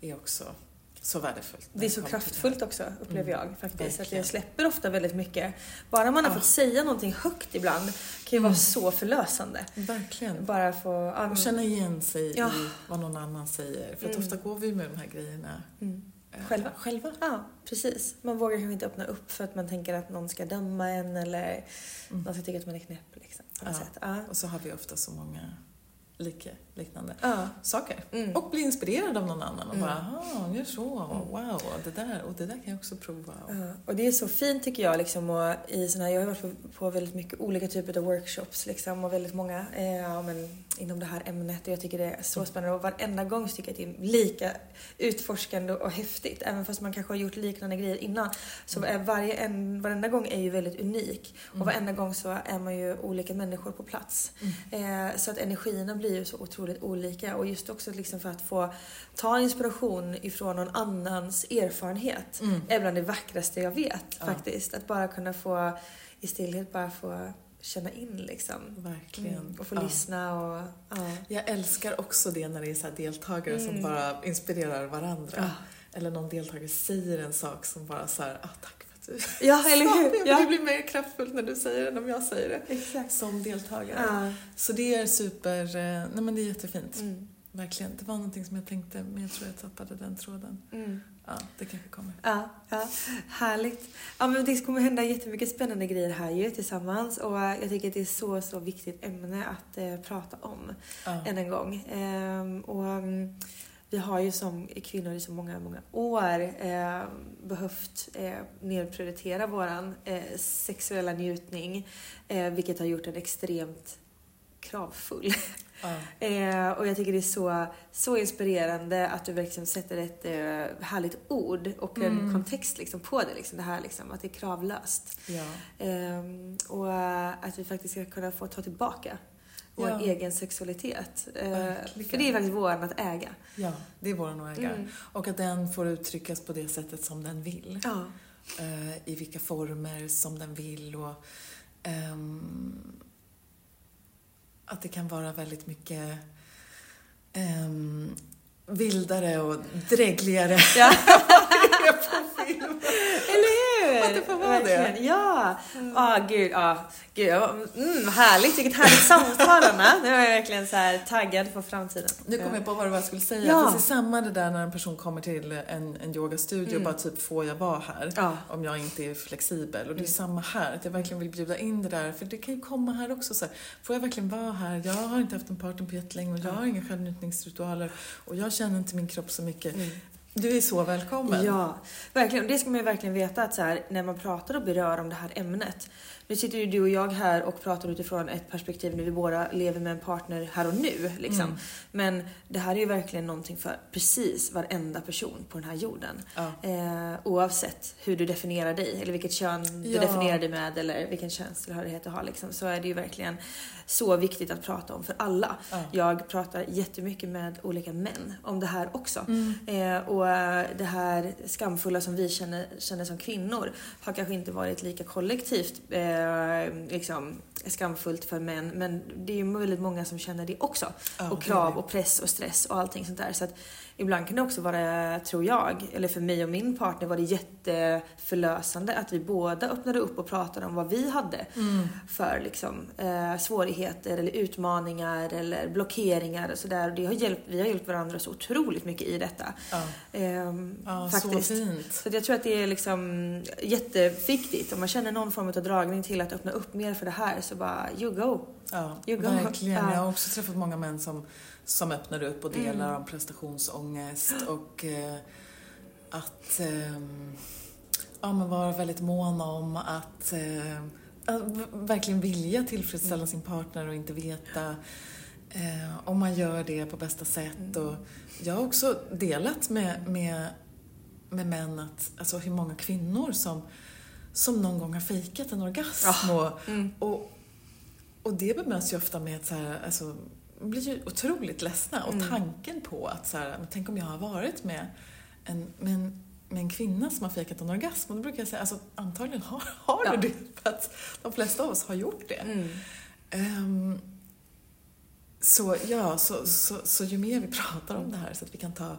är också så värdefullt. Det är så kraftfullt också, upplever mm. jag faktiskt. Att jag släpper ofta väldigt mycket. Bara man har ja. fått säga någonting högt ibland kan ju mm. vara så förlösande. Verkligen. Bara få... Um... Och känna igen sig ja. i vad någon annan säger. För att mm. ofta går vi med de här grejerna mm. Själva? Själva. Ja, precis. Man vågar kanske inte öppna upp för att man tänker att någon ska döma en eller mm. någon ska tycka att man är knäpp. Liksom, ja. Ja. Och så har vi ofta så många lika, liknande ja. saker. Mm. Och bli inspirerad av någon annan och mm. bara, jaha, gör så, mm. wow, det där, och det där kan jag också prova. Ja. Och det är så fint tycker jag, liksom, och i såna här, jag har varit på, på väldigt mycket olika typer av workshops liksom, och väldigt många eh, men, inom det här ämnet och jag tycker det är så mm. spännande och varenda gång så tycker jag att det är lika utforskande och häftigt. Även fast man kanske har gjort liknande grejer innan så mm. är varje, en, varenda gång är ju väldigt unik och mm. varenda gång så är man ju olika människor på plats. Eh, så att energierna blir ju så otroligt olika och just också liksom för att få ta inspiration ifrån någon annans erfarenhet mm. är bland det vackraste jag vet ja. faktiskt. Att bara kunna få i stillhet bara få känna in liksom. Verkligen. Mm, och få Ja. lyssna och ja. Jag älskar också det när det är så deltagare Mm. som bara inspirerar varandra. Eller någon deltagare säger en sak som bara så här, ah, tack du Ja, eller hur? Ja. Det blir mer kraftfullt när du säger det än om jag säger det. Exakt. Som deltagare. Ja. Så det är super, eh, nej men det är jättefint. Mm. Verkligen. Det var någonting som jag tänkte, men jag tror jag tappade den tråden. Mm. Ja, det kanske kommer. Ja, ja, härligt. Ja, men det kommer hända jättemycket spännande grejer här ju tillsammans och jag tycker att det är så, så viktigt ämne att eh, prata om Ja. än en gång. Ehm, och mm, vi har ju som kvinnor i så många, många år eh, behövt eh, nedprioritera våran eh, sexuella njutning, eh, vilket har gjort den extremt kravfull. Eh, och jag tycker det är så, så inspirerande att du verkligen sätter ett eh, härligt ord och en Mm. kontext liksom, på det. Liksom, det här liksom, att det är kravlöst. Ja. Ehm, och att vi faktiskt ska kunna få ta tillbaka vår Ja. egen sexualitet. Eh, Verkligen. för det är faktiskt våran att äga. ja, det är våran att äga. Mm. Och att den får uttryckas på det sättet som den vill. Ja. eh, i vilka former som den vill och ehm, att det kan vara väldigt mycket ehm, vildare och drägligare. Ja. Hur? Att det får vara det. Ja. Gud. Ja. Gud, jag var- mm, härligt. Vilket härligt samtal, Anna. Nu är jag verkligen så här taggad på framtiden. Nu kom jag på vad det var jag skulle säga. Ja. Det är samma det där när en person kommer till en, en yogastudio och bara typ, får jag vara här? Mm. Ja. Om jag inte är flexibel. Och det är samma här, att jag verkligen vill bjuda in det där. För det kan ju komma här också så här, får jag verkligen vara här? Jag har inte haft en partner på jättelänge och jag har inga självnjutningsritualer och jag känner inte min kropp så mycket. Du är så välkommen. Ja, verkligen. Det ska man ju verkligen veta att så här, när man pratar och berör om det här ämnet. Nu sitter ju du och jag här och pratar utifrån ett perspektiv när vi båda lever med en partner här och nu. Liksom. Men det här är ju verkligen någonting för precis varenda person på den här jorden. Ja. Eh, oavsett hur du definierar dig, eller vilket kön du Ja. definierar dig med, eller vilken könstillhörighet du har. Liksom, så är det ju verkligen så viktigt att prata om för alla. Ja. Jag pratar jättemycket med olika män om det här också. Mm. Eh, och eh, det här skamfulla som vi känner, känner som kvinnor har kanske inte varit lika kollektivt eh, liksom, skamfullt för män. Men det är ju väldigt många som känner det också. Ja, och krav och press och stress och allting sånt där. Så att ibland kan det också vara, tror jag, eller för mig och min partner var det jätteförlösande att vi båda öppnade upp och pratade om vad vi hade Mm. för liksom, eh, svårigheter eller utmaningar eller blockeringar och sådär. Och det har hjälpt, vi har hjälpt varandra så otroligt mycket i detta. Ja. Ehm, Ja, faktiskt. så fint. Så jag tror att det är liksom jätteviktigt. Om man känner någon form av dragning till att öppna upp mer för det här så bara you go. Ja, You go. verkligen. Ja. Jag har också träffat många män som, som öppnar upp och delar Mm. om prestationsångest och eh, att ehm, ja, men vara väldigt mån om att eh, verkligen vilja tillfredsställa Mm. sin partner och inte veta eh, om man gör det på bästa sätt. Mm. Och jag har också delat med, med, med män att, alltså hur många kvinnor som, som någon gång har fejkat en orgasm. Och, Mm. och, och det bemöts ju ofta med att så här, alltså, blir ju otroligt ledsna. Och Mm. tanken på att så här, tänk om jag har varit med en, med en, med en kvinna som har fejkat en orgasm. Och då brukar jag säga, alltså antagligen har, har Ja. du det. För att de flesta av oss har gjort det. Mm. Ehm, så ja, så, så, så ju mer vi pratar om det här så att vi kan ta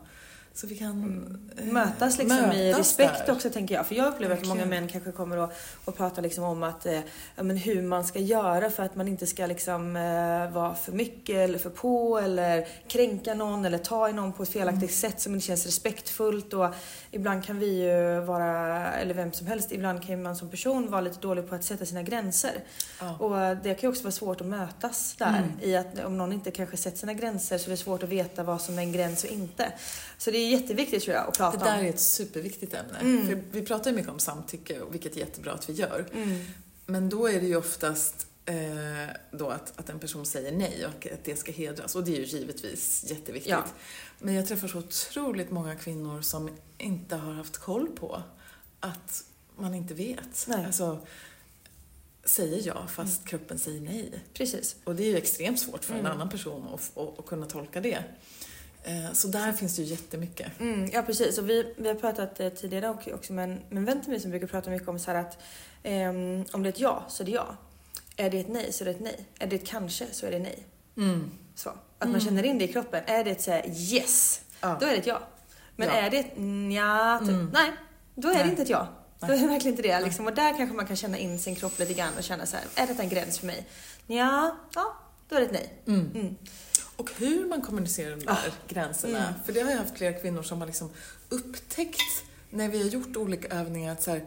så vi kan eh, mötas liksom i mötas respekt där. också tänker jag. För jag upplever att många män kanske kommer och, och pratar liksom om att, eh, men hur man ska göra för att man inte ska liksom, eh, vara för mycket eller för på eller kränka någon eller ta i någon på ett felaktigt Mm. sätt som inte känns respektfullt. Och ibland kan vi ju vara, eller vem som helst, ibland kan man som person vara lite dålig på att sätta sina gränser. Ja. Och det kan ju också vara svårt att mötas där. Mm. I att om någon inte kanske sätter sina gränser så är det svårt att veta vad som är en gräns och inte. Så det är jätteviktigt tror jag att prata Det där om. är ett superviktigt ämne. Mm. För vi pratar ju mycket om samtycke, och vilket är jättebra att vi gör. Mm. Men då är det ju oftast eh, då att, att en person säger nej och att det ska hedras. Och det är ju givetvis jätteviktigt. Ja. Men jag träffar så otroligt många kvinnor som inte har haft koll på att man inte vet. Nej. Alltså, säger ja fast kroppen säger nej. Precis. Och det är ju extremt svårt för en Mm. annan person att, att, att kunna tolka det. Eh, Så där finns det ju jättemycket. Mm, ja precis, och vi, vi har pratat eh, tidigare också med en, med en vän till mig som brukar prata mycket om så här att ehm, om det är ett ja så är det ja. Är det ett nej så är det ett nej. Är det ett kanske så är det nej. Mm. Så. Att man känner in det i kroppen. Är det ett så här, yes, Ja. då är det ett ja. Men Ja. är det ett nja, typ, nej, då är det Nej. inte ett ja. Då är det verkligen inte det. Liksom. Och där kanske man kan känna in sin kropp lite grann och känna så här, är detta en gräns för mig? Ja, ja, då är det ett nej. Mm. Och hur man kommunicerar de där Ah. gränserna. Mm. För det har jag haft flera kvinnor som har liksom upptäckt när vi har gjort olika övningar att så här,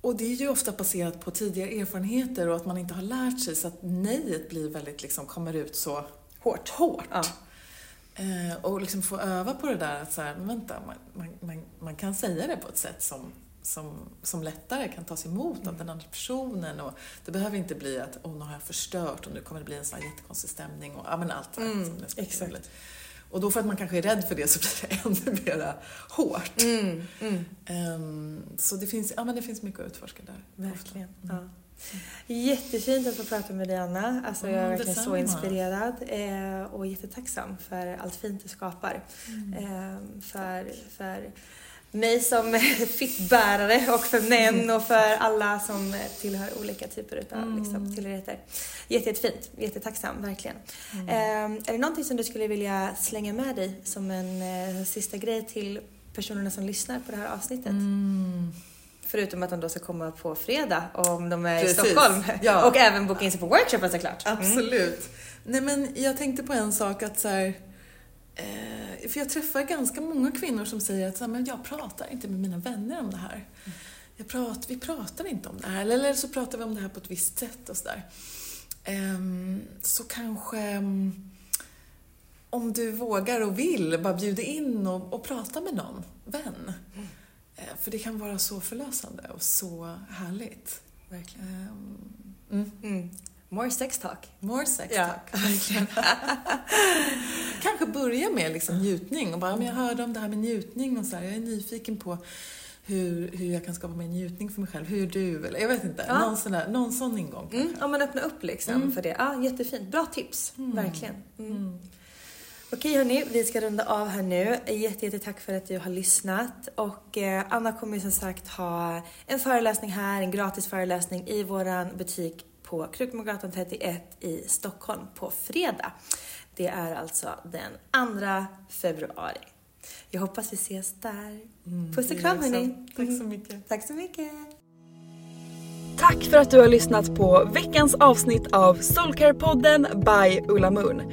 och det är ju ofta baserat på tidigare erfarenheter och att man inte har lärt sig så att nejet blir väldigt liksom, kommer ut så Hårt. hårt. Ja. Eh, och liksom få öva på det där att så här, vänta, man, man, man, man kan säga det på ett sätt som, som, som lättare kan tas emot av den andra personen. Och det behöver inte bli att åh, nu har jag förstört och nu kommer det bli en sån här jättekonstig stämning och ja, men allt det Mm, exakt. Och då för att man kanske är rädd för det så blir det ännu mera hårt. Mm, mm. Ehm, så det finns, ja, men det finns mycket att utforska där. Verkligen. Ja. Jättefint att få prata med dig Anna. Alltså, jag är Mm, verkligen så inspirerad eh, och jättetacksam för allt fint du skapar. Mm. Eh, för, för mig som fittbärare och för män Mm. och för alla som tillhör olika typer av Mm. liksom, tillhörigheter. Jätte, jättefint. Jättetacksam, verkligen. Mm. Eh, är det någonting som du skulle vilja slänga med dig som en eh, sista grej till personerna som lyssnar på det här avsnittet? Mm. Förutom att de då ska komma på fredag om de är Precis. i Stockholm. Ja. Och även boka in sig på workshopen såklart. Mm. Absolut. Nej men jag tänkte på en sak att så här, eh, för jag träffar ganska många kvinnor som säger att men jag pratar inte med mina vänner om det här. Jag prat, vi pratar inte om det här, eller, så pratar vi om det här på ett visst sätt och sådär. Ehm, så kanske mm, om du vågar och vill, bara bjuda in och, och prata med någon vän. Eh, För det kan vara så förlösande och så härligt. Verkligen. Ehm, mm. Mm. More sex talk. More sex Ja. talk. Kanske börja med liksom njutning och bara, men jag hörde om det här med njutning och så här, jag är nyfiken på hur, hur jag kan skapa mer njutning för mig själv. Hur du? Eller jag vet inte. Ja. Någon, sån där, någon sån ingång kanske. Mm. Om man öppnar upp liksom för det. Ja, jättefint. Bra tips. Verkligen. Mm. Okej hörni, vi ska runda av här nu. Jätte, jätte tack för att du har lyssnat. Och eh, Anna kommer ju som sagt ha en föreläsning här, en gratis föreläsning i våran butik på Krukmogatan 31 i Stockholm på fredag. Det är alltså den 2 februari. Jag hoppas vi ses där. Puss och kram hörni. Tack så mycket. Tack så mycket. Tack för att du har lyssnat på veckans avsnitt av Soulcare-podden by Ulla Moon.